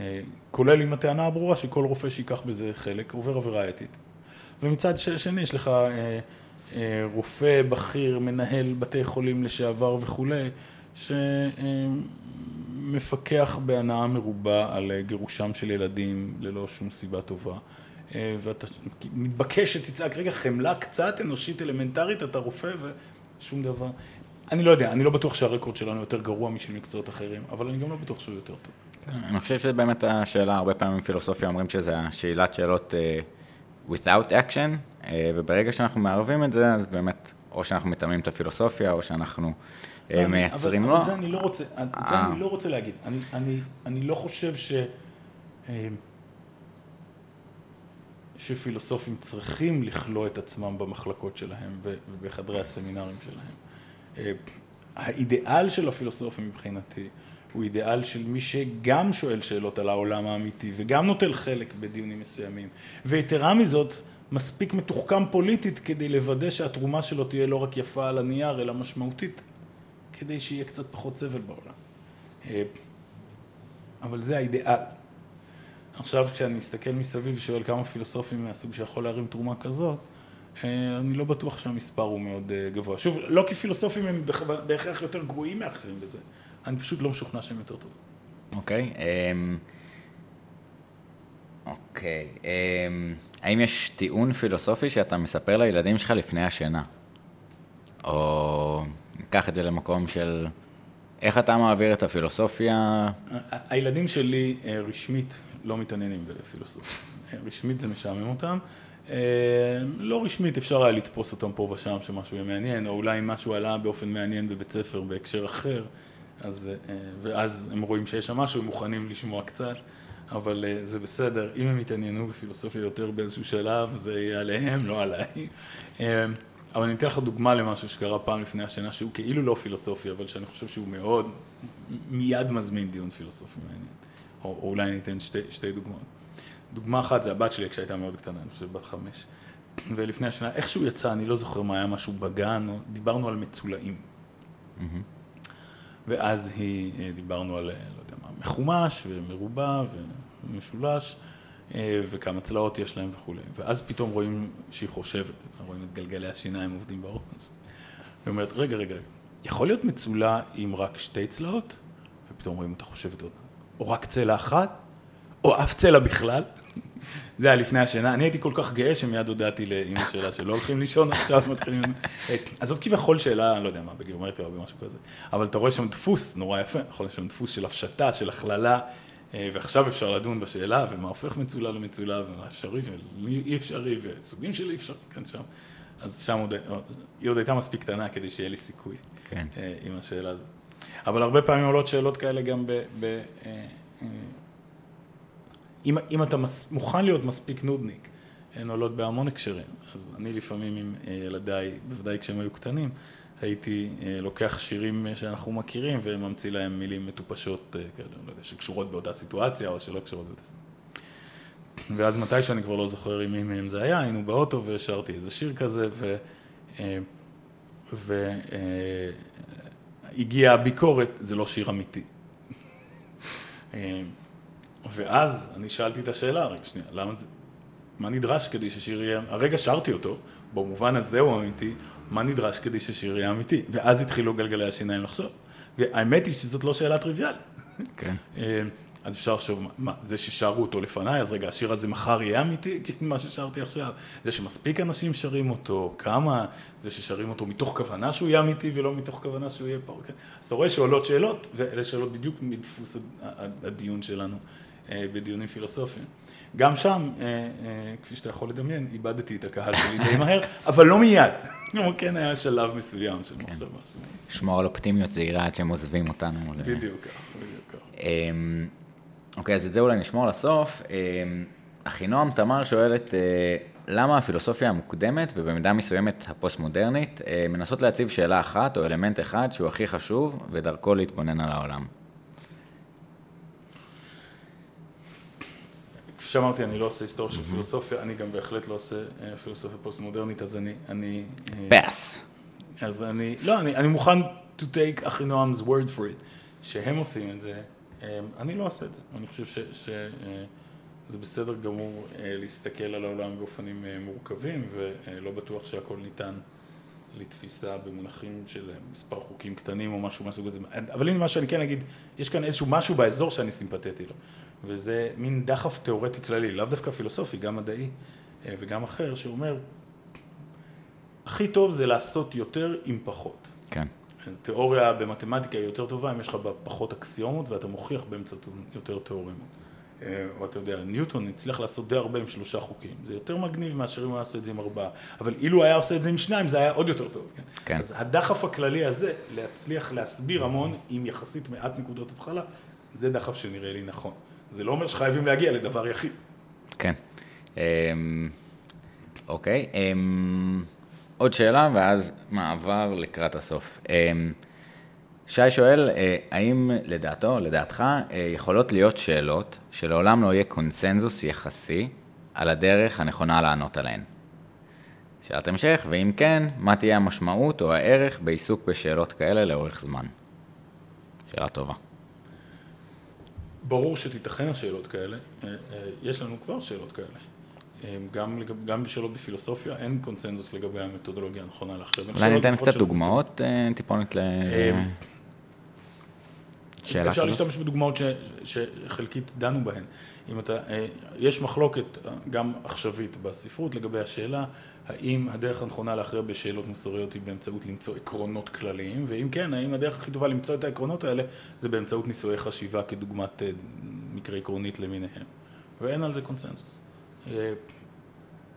אה, כולל עם הטענה הברורה שכל רופא שייקח בזה חלק עובר עבירה אתית. ומצד שני יש לך אה, אה, רופא בכיר, מנהל בתי חולים לשעבר וכולי, שמפקח בהנאה מרובה על גירושם של ילדים ללא שום סיבה טובה. ואתה מתבקש שתצעק, רגע, חמלה קצת אנושית אלמנטרית, אתה רופא ושום דבר. אני לא יודע, אני לא בטוח שהרקורד שלנו יותר גרוע משל מקצועות אחרים, אבל אני גם לא בטוח שהוא יותר טוב. אני חושב שזה באמת השאלה, הרבה פעמים פילוסופיה אומרים שזה השאלת שאלות uh, without action, uh, וברגע שאנחנו מערבים את זה, אז באמת, או שאנחנו מתאמים את הפילוסופיה, או שאנחנו uh, מייצרים לו. אבל את זה אני לא רוצה, את זה אני לא רוצה להגיד. אני, אני, אני לא חושב ש... שפילוסופים צריכים לכלוא את עצמם במחלקות שלהם ובחדרי הסמינרים שלהם. האידיאל של הפילוסופים מבחינתי הוא אידיאל של מי שגם שואל שאלות על העולם האמיתי וגם נוטל חלק בדיונים מסוימים. ויתרה מזאת, מספיק מתוחכם פוליטית כדי לוודא שהתרומה שלו תהיה לא רק יפה על הנייר, אלא משמעותית, כדי שיהיה קצת פחות סבל בעולם. אה, אבל זה האידיאל. עכשיו כשאני מסתכל מסביב ושואל כמה פילוסופים מהסוג שיכול להרים תרומה כזאת, אה, אני לא בטוח שהמספר הוא מאוד אה, גבוה. שוב, לא כי פילוסופים הם בהכרח יותר גרועים מאחרים בזה, אני פשוט לא משוכנע שהם יותר טובים. אוקיי. אמ, אוקיי. אמ, האם יש טיעון פילוסופי שאתה מספר לילדים שלך לפני השינה? או ניקח את זה למקום של איך אתה מעביר את הפילוסופיה? הילדים שלי אה, רשמית לא מתעניינים בפילוסופיה. רשמית זה משעמם אותם. לא רשמית, אפשר היה לתפוס אותם פה ושם שמשהו יהיה מעניין, או אולי משהו עלה באופן מעניין בבית ספר בהקשר אחר, אז, ואז הם רואים שיש שם משהו, הם מוכנים לשמוע קצת. אבל אה, זה בסדר, אם הם יתעניינו בפילוסופיה יותר באיזשהו שלב, זה יהיה עליהם, לא עליי. אה, אבל אני אתן לך דוגמה למשהו שקרה פעם לפני השנה, שהוא כאילו לא פילוסופי, אבל שאני חושב שהוא מאוד, מיד מזמין דיון פילוסופי מעניין. או, או אולי אני אתן שתי, שתי דוגמאות. דוגמה אחת זה הבת שלי כשהייתה מאוד קטנה, אני חושב בת חמש. ולפני השנה, איכשהו יצא, אני לא זוכר מה היה משהו בגן, דיברנו על מצולעים. ואז היא, אה, דיברנו על, לא יודע מה, מחומש ומרובע ומשולש, אה, וכמה צלעות יש להם וכולי. ואז פתאום רואים שהיא חושבת, רואים את גלגלי השיניים עובדים בראש. היא אומרת, רגע, רגע, יכול להיות מצולה עם רק שתי צלעות? ופתאום רואים אותה חושבת עוד, או רק צלע אחת? או אף צלע בכלל? זה היה לפני השינה, אני הייתי כל כך גאה שמיד הודעתי לאמא שלה שלא הולכים לישון עכשיו, מתחילים... אז זאת כביכול שאלה, לא יודע מה, בגיאומטריה או במשהו כזה, אבל אתה רואה שם דפוס נורא יפה, נכון, יש שם דפוס של הפשטה, של הכללה, אה, ועכשיו אפשר לדון בשאלה, ומה הופך מצולה למצולה, ומה אפשרי ואי אפשרי, וסוגים של אי אפשרי, כאן שם. אז שם עוד, היא עוד הייתה מספיק קטנה כדי שיהיה לי סיכוי כן. אה, עם השאלה הזאת. אבל הרבה פעמים עולות שאלות כאלה גם ב... ב אה, אם, אם אתה מס, מוכן להיות מספיק נודניק, הן עולות בהמון הקשרים. אז אני לפעמים עם ילדיי, בוודאי כשהם היו קטנים, הייתי אה, לוקח שירים שאנחנו מכירים וממציא להם מילים מטופשות, אה, כאלה, לא יודע, שקשורות באותה סיטואציה או שלא קשורות באותה סיטואציה. ואז מתי שאני כבר לא זוכר עם מי מהם זה היה, היינו באוטו ושרתי איזה שיר כזה, והגיעה אה, הביקורת, זה לא שיר אמיתי. ואז אני שאלתי את השאלה, רגע שנייה, למה זה, מה נדרש כדי ששיר יהיה, הרגע שרתי אותו, במובן הזה הוא אמיתי, מה נדרש כדי ששיר יהיה אמיתי? ואז התחילו גלגלי השיניים לחשוב. והאמת היא שזאת לא שאלה טריוויאלית. כן. אה, אז אפשר לחשוב, מה, זה ששרו אותו לפניי, אז רגע, השיר הזה מחר יהיה אמיתי? כאילו, מה ששרתי עכשיו. זה שמספיק אנשים שרים אותו, כמה, זה ששרים אותו מתוך כוונה שהוא יהיה אמיתי ולא מתוך כוונה שהוא יהיה. כן? אז אתה רואה שעולות שאלות, ואלה שאלות בדיוק מדפוס הדיון שלנו בדיונים פילוסופיים. גם שם, אה, אה, כפי שאתה יכול לדמיין, איבדתי את הקהל שלי די מהר, אבל לא מיד. כלומר, כן היה שלב מסוים של מחשבה. לשמור על אופטימיות זהירה עד שהם עוזבים אותנו. בדיוק כך, בדיוק כך. אמ, אוקיי, אז את זה אולי נשמור לסוף. אמ, אחינועם תמר שואלת, אה, למה הפילוסופיה המוקדמת, ובמידה מסוימת הפוסט-מודרנית, מנסות להציב שאלה אחת או אלמנט אחד שהוא הכי חשוב, ודרכו להתבונן על העולם? שאמרתי, אני לא עושה היסטוריה של פילוסופיה, אני גם בהחלט לא עושה אה, פילוסופיה פוסט-מודרנית, אז אני... אני פס. אה, אז אני... לא, אני, אני מוכן to take אחינועמ's word for it, שהם עושים את זה, אה, אני לא עושה את זה. אני חושב ש... ש זה בסדר גמור להסתכל על העולם באופנים מורכבים, ולא בטוח שהכל ניתן לתפיסה במונחים של מספר חוקים קטנים או משהו מהסוג הזה. אבל הנה מה שאני כן אגיד, יש כאן איזשהו משהו באזור שאני סימפטטי לו. וזה מין דחף תיאורטי כללי, לאו דווקא פילוסופי, גם מדעי אה, וגם אחר, שאומר, הכי טוב זה לעשות יותר עם פחות. כן. תיאוריה במתמטיקה היא יותר טובה אם יש לך בה פחות אקסיומות ואתה מוכיח באמצעות יותר תיאורמות. אה, או אתה יודע, ניוטון הצליח לעשות די הרבה עם שלושה חוקים. זה יותר מגניב מאשר אם הוא היה עושה את זה עם ארבעה. אבל אילו היה עושה את זה עם שניים, זה היה עוד יותר טוב. כן? כן. אז הדחף הכללי הזה, להצליח להסביר המון עם יחסית מעט נקודות התחלה, זה דחף שנראה לי נכון. זה לא אומר שחייבים להגיע לדבר יחיד. כן. אמ, אוקיי, אמ, עוד שאלה ואז מעבר לקראת הסוף. אמ, שי שואל, אה, האם לדעתו, לדעתך, אה, יכולות להיות שאלות שלעולם לא יהיה קונסנזוס יחסי על הדרך הנכונה לענות עליהן? שאלת המשך, ואם כן, מה תהיה המשמעות או הערך בעיסוק בשאלות כאלה לאורך זמן? שאלה טובה. ברור שתיתכן השאלות כאלה, אה, אה, יש לנו כבר שאלות כאלה. גם, לגב, גם בשאלות בפילוסופיה, אין קונצנזוס לגבי המתודולוגיה הנכונה להכריע. אולי ניתן קצת דוגמאות, טיפונת ל... שאלה אפשר להשתמש בדוגמאות ש, שחלקית דנו בהן. אם אתה, יש מחלוקת גם עכשווית בספרות לגבי השאלה האם הדרך הנכונה להכריע בשאלות מוסריות היא באמצעות למצוא עקרונות כלליים, ואם כן, האם הדרך הכי טובה למצוא את העקרונות האלה זה באמצעות ניסויי חשיבה כדוגמת מקרה עקרונית למיניהם. ואין על זה קונצנזוס.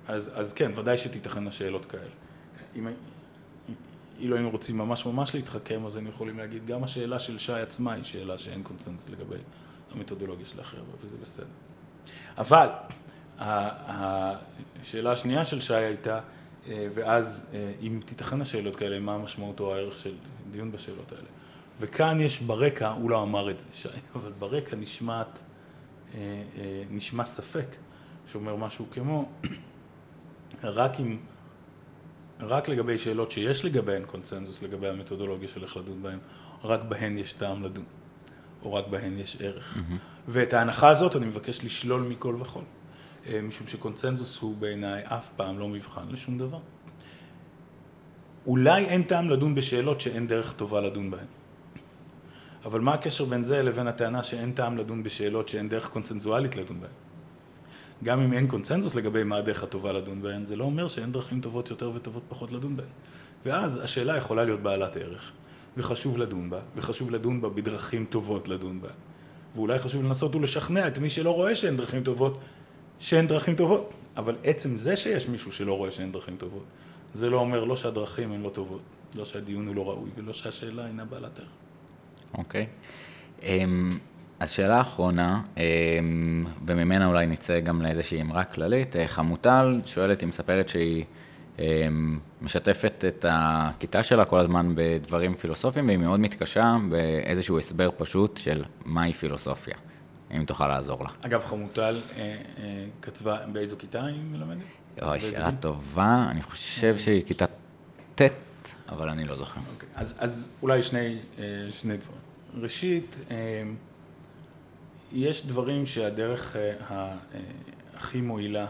אז, אז כן, ודאי שתיתכנה שאלות כאלה. אם, אילו היינו רוצים ממש ממש להתחכם, אז היינו יכולים להגיד, גם השאלה של שי עצמה היא שאלה שאין קונצנזוס לגבי המתודולוגיה של האחר, וזה בסדר. אבל השאלה השנייה של שי הייתה, אה, ואז אה, אם תיתכנה שאלות כאלה, מה המשמעות או הערך של דיון בשאלות האלה. וכאן יש ברקע, הוא לא אמר את זה, שי, אבל ברקע נשמעת, אה, נשמע ספק, שאומר משהו כמו, רק אם, רק לגבי שאלות שיש לגביהן קונצנזוס לגבי המתודולוגיה של איך לדון בהן, רק בהן יש טעם לדון, או רק בהן יש ערך. Mm-hmm. ואת ההנחה הזאת אני מבקש לשלול מכל וכל. אה, משום שקונצנזוס הוא בעיניי אף פעם לא מבחן לשום דבר. אולי אין טעם לדון בשאלות שאין דרך טובה לדון בהן. אבל מה הקשר בין זה לבין הטענה שאין טעם לדון בשאלות שאין דרך קונצנזואלית לדון בהן? גם אם אין קונצנזוס לגבי מה הדרך הטובה לדון בהן, זה לא אומר שאין דרכים טובות יותר וטובות פחות לדון בהן. ואז השאלה יכולה להיות בעלת ערך, וחשוב לדון בה, וחשוב לדון בה בדרכים טובות לדון בה. ואולי חשוב לנסות ולשכנע את מי שלא רואה שאין דרכים טובות, שאין דרכים טובות. אבל עצם זה שיש מישהו שלא רואה שאין דרכים טובות, זה לא אומר לא שהדרכים הן לא טובות, לא שהדיון הוא לא ראוי, ולא שהשאלה אינה בעלת ערך. אוקיי. Okay. אמ, אז שאלה אחרונה, אמ, וממנה אולי נצא גם לאיזושהי אמרה כללית, אה, חמוטל שואלת, היא מספרת שהיא אמ, משתפת את הכיתה שלה כל הזמן בדברים פילוסופיים, והיא מאוד מתקשה באיזשהו הסבר פשוט של מהי פילוסופיה. אם תוכל לעזור לה. אגב, חמוטל אה, אה, כתבה באיזו כיתה היא מלמדת? אוי, שאלה גיל? טובה, אני חושב. שהיא כיתה ט', אבל אני לא זוכר. אוקיי. אז, אז אולי שני, אה, שני דברים. ראשית, אה, יש דברים שהדרך אה, אה, הכי מועילה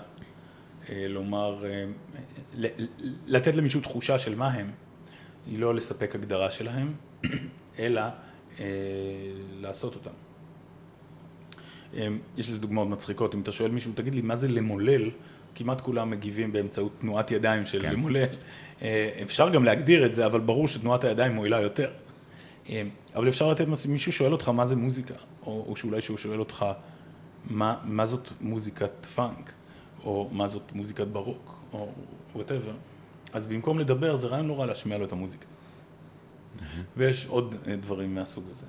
לומר, אה, לתת למישהו תחושה של מה הם, היא לא לספק הגדרה שלהם, אלא אה, לעשות אותם. יש לזה דוגמאות מצחיקות, אם אתה שואל מישהו, תגיד לי, מה זה למולל? כמעט כולם מגיבים באמצעות תנועת ידיים של כן. למולל. אה, אפשר גם להגדיר את זה, אבל ברור שתנועת הידיים מועילה יותר. אבל אפשר לתת, מישהו שואל אותך מה זה מוזיקה, או, או שאולי שהוא שואל אותך מה, מה זאת מוזיקת פאנק, או מה זאת מוזיקת בארוק, או whatever. אז במקום לדבר, זה רעיון נורא להשמיע לו את המוזיקה. ויש עוד אה, דברים מהסוג הזה.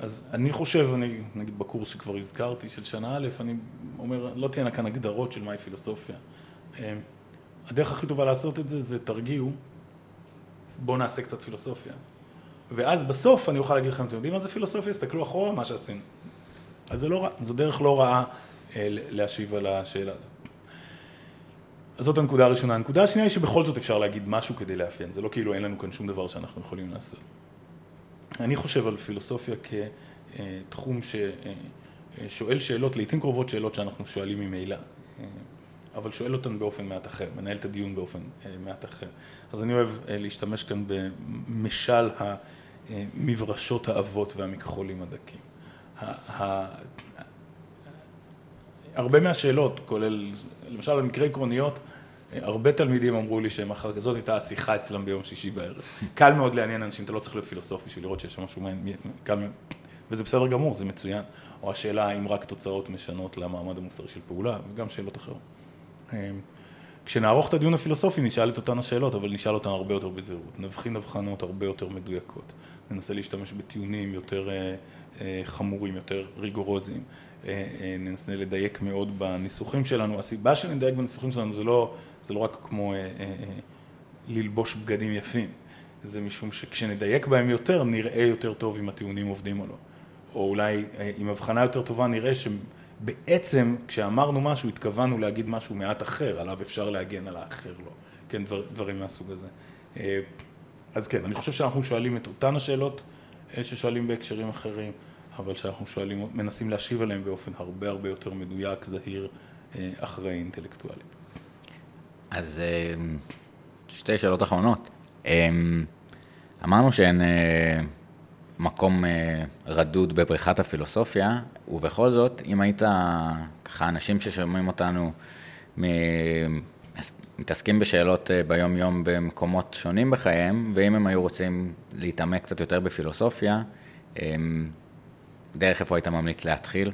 אז אני חושב, אני נגיד בקורס שכבר הזכרתי, של שנה א', אני אומר, לא תהיינה כאן הגדרות של מהי פילוסופיה. אה, הדרך הכי טובה לעשות את זה, זה תרגיעו, בואו נעשה קצת פילוסופיה. ואז בסוף אני אוכל להגיד לכם, אתם יודעים מה זה פילוסופיה? תסתכלו אחורה מה שעשינו. אז זה לא רע, זו דרך לא רעה אה, להשיב על השאלה הזאת. זאת הנקודה הראשונה. הנקודה השנייה היא שבכל זאת אפשר להגיד משהו כדי לאפיין, זה לא כאילו אין לנו כאן שום דבר שאנחנו יכולים לעשות. אני חושב על פילוסופיה כתחום ששואל שאלות, לעיתים קרובות שאלות שאנחנו שואלים ממילא, אבל שואל אותן באופן מעט אחר, מנהל את הדיון באופן מעט אחר. אז אני אוהב להשתמש כאן במשל המברשות האבות והמכחולים הדקים. הרבה מהשאלות, כולל, למשל במקרה עקרוניות, הרבה תלמידים אמרו לי שהם אחר כזאת הייתה השיחה אצלם ביום שישי בערב. קל מאוד לעניין אנשים, אתה לא צריך להיות פילוסוף בשביל לראות שיש שם משהו מעניין, קל מאוד, וזה בסדר גמור, זה מצוין. או השאלה האם רק תוצאות משנות למעמד המוסרי של פעולה, וגם שאלות אחרות. אמ, כשנערוך את הדיון הפילוסופי נשאל את אותן השאלות, אבל נשאל אותן הרבה יותר בזהירות. נבחין הבחנות הרבה יותר מדויקות. ננסה להשתמש בטיעונים יותר אה, אה, חמורים, יותר ריגורוזיים. אה, ננסה לדייק מאוד בניסוחים שלנו. הסיבה שנדייק בניסוחים שלנו זה לא זה לא רק כמו אה, אה, אה, ללבוש בגדים יפים, זה משום שכשנדייק בהם יותר, נראה יותר טוב אם הטיעונים עובדים או לא. או אולי אה, עם הבחנה יותר טובה נראה שבעצם כשאמרנו משהו התכוונו להגיד משהו מעט אחר, עליו אפשר להגן על האחר לא. כן, דבר, דברים מהסוג הזה. אה, אז כן, אני חושב שאנחנו שואלים את אותן השאלות אה, ששואלים בהקשרים אחרים, אבל שאנחנו שואלים, מנסים להשיב עליהם באופן הרבה הרבה יותר מדויק, זהיר, אחראי, אינטלקטואלי. אז אה, שתי שאלות אחרונות. אה, אמרנו שאין אה, מקום רדוד בבריכת הפילוסופיה, ובכל זאת, אם היית, ככה, אנשים ששומעים אותנו מתעסקים בשאלות ביום-יום במקומות שונים בחייהם, ואם הם היו רוצים להתעמק קצת יותר בפילוסופיה, דרך איפה היית ממליץ להתחיל?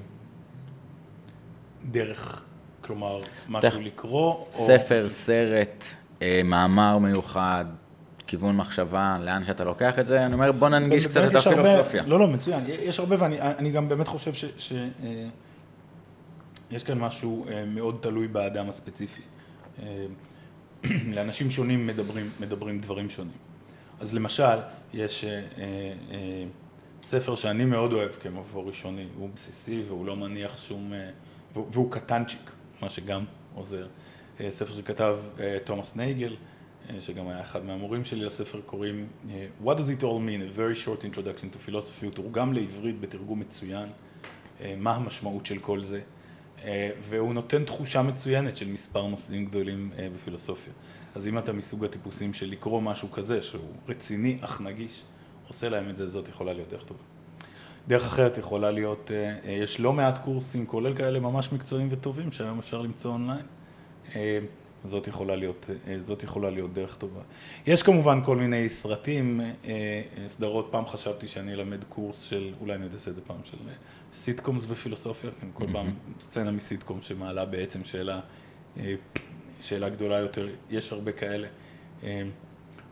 דרך, כלומר, משהו לקרוא? ספר, או... סרט, אה, מאמר מיוחד, כיוון מחשבה, לאן שאתה לוקח את זה, אני אומר בוא ננגיש קצת את הפילוסופיה. לא, לא, מצוין, יש הרבה ואני גם באמת חושב שיש אה, כאן משהו אה, מאוד תלוי באדם הספציפי. לאנשים שונים מדברים, מדברים דברים שונים. אז למשל, יש ספר שאני מאוד אוהב כמבוא ראשוני, הוא בסיסי והוא לא מניח שום, והוא קטנצ'יק, מה שגם עוזר. ספר שכתב תומאס נייגל, שגם היה אחד מהמורים שלי לספר, קוראים What does it all mean? A very short introduction to philosophy, הוא תורגם לעברית בתרגום מצוין, מה המשמעות של כל זה, והוא נותן תחושה מצוינת של מספר נושאים גדולים בפילוסופיה. אז אם אתה מסוג הטיפוסים של לקרוא משהו כזה, שהוא רציני אך נגיש, עושה להם את זה, זאת יכולה להיות דרך טובה. דרך אחרת יכולה להיות, יש לא מעט קורסים, כולל כאלה ממש מקצועיים וטובים, שהיום אפשר למצוא אונליין. זאת יכולה להיות, זאת יכולה להיות דרך טובה. יש כמובן כל מיני סרטים, סדרות, פעם חשבתי שאני אלמד קורס של, אולי אני אעשה את זה פעם, של סיטקומס ופילוסופיה, כן, כל פעם סצנה מסיטקום שמעלה בעצם שאלה, שאלה גדולה יותר, יש הרבה כאלה.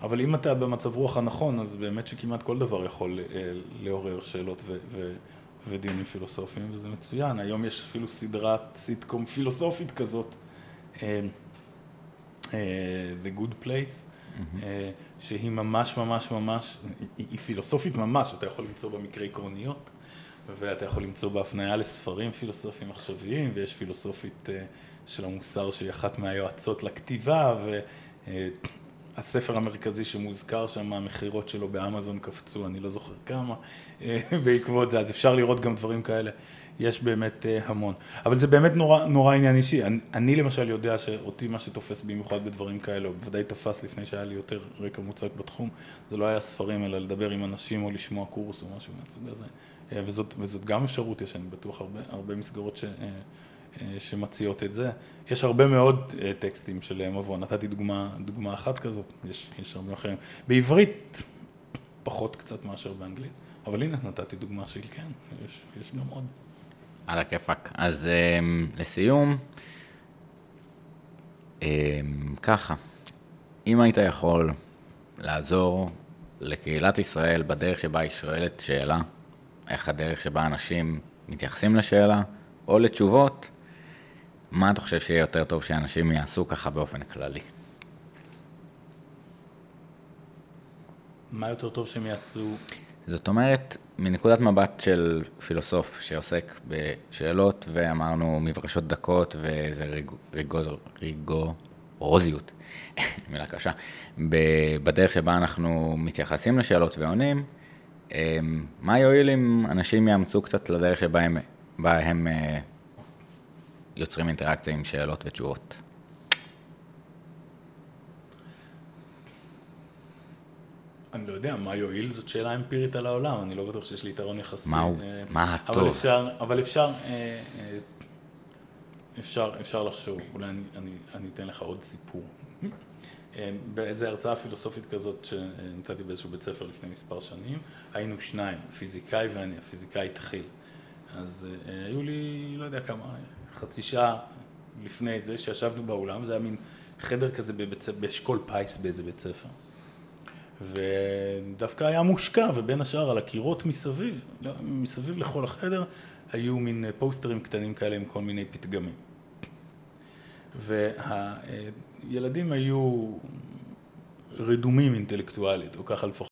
אבל אם אתה במצב רוח הנכון, אז באמת שכמעט כל דבר יכול לעורר שאלות ו- ו- ודיונים פילוסופיים, וזה מצוין. היום יש אפילו סדרת סיטקום פילוסופית כזאת, The Good Place. שהיא ממש ממש ממש, היא, פילוסופית ממש, אתה יכול למצוא בה מקרי עקרוניות, ואתה יכול למצוא בה הפניה לספרים פילוסופיים עכשוויים, ויש פילוסופית של המוסר שהיא אחת מהיועצות לכתיבה, והספר המרכזי שמוזכר שם, המכירות שלו באמזון קפצו, אני לא זוכר כמה, בעקבות זה, אז אפשר לראות גם דברים כאלה. יש באמת uh, המון. אבל זה באמת נורא, נורא עניין אישי. אני, אני למשל יודע שאותי מה שתופס במיוחד בדברים כאלה, או בוודאי תפס לפני שהיה לי יותר רקע מוצק בתחום, זה לא היה ספרים, אלא לדבר עם אנשים או לשמוע קורס או משהו מהסוג הזה. Uh, וזאת, וזאת גם אפשרות, יש אני בטוח הרבה, הרבה מסגרות ש, שמציעות את זה. יש הרבה מאוד uh, טקסטים של מבוא, נתתי דוגמה, דוגמה אחת כזאת, יש, יש הרבה אחרים. בעברית פחות קצת מאשר באנגלית, אבל הנה נתתי דוגמה של כן, יש, יש גם עוד. על הכיפאק. אז um, לסיום, um, ככה, אם היית יכול לעזור לקהילת ישראל בדרך שבה היא שואלת שאלה, איך הדרך שבה אנשים מתייחסים לשאלה, או לתשובות, מה אתה חושב שיהיה יותר טוב שאנשים יעשו ככה באופן כללי? מה יותר טוב שהם יעשו? זאת אומרת, מנקודת מבט של פילוסוף שעוסק בשאלות, ואמרנו מברשות דקות ואיזה ריגורוזיות, מילה קשה, בדרך שבה אנחנו מתייחסים לשאלות ועונים, אמ, מה יועיל אם אנשים יאמצו קצת לדרך שבה הם, בה הם אה, יוצרים אינטראקציה עם שאלות ותשובות? אני לא יודע, מה יועיל? זאת שאלה אמפירית על העולם, אני לא בטוח שיש לי יתרון יחסי. מהו? אה, מה הטוב? אבל אפשר, אבל אפשר, אה, אה, אפשר, אפשר לחשוב, אולי אני, אני, אני אתן לך עוד סיפור. באיזו הרצאה פילוסופית כזאת שנתתי באיזשהו בית ספר לפני מספר שנים, היינו שניים, הפיזיקאי ואני, הפיזיקאי התחיל. אז היו לי, לא יודע כמה, חצי שעה לפני זה, שישבנו באולם, זה היה מין חדר כזה באשכול פיס באיזה בית ספר. ודווקא היה מושקע, ובין השאר על הקירות מסביב, לא, מסביב לכל החדר, היו מין פוסטרים קטנים כאלה עם כל מיני פתגמים. והילדים היו רדומים אינטלקטואלית, או ככה לפחות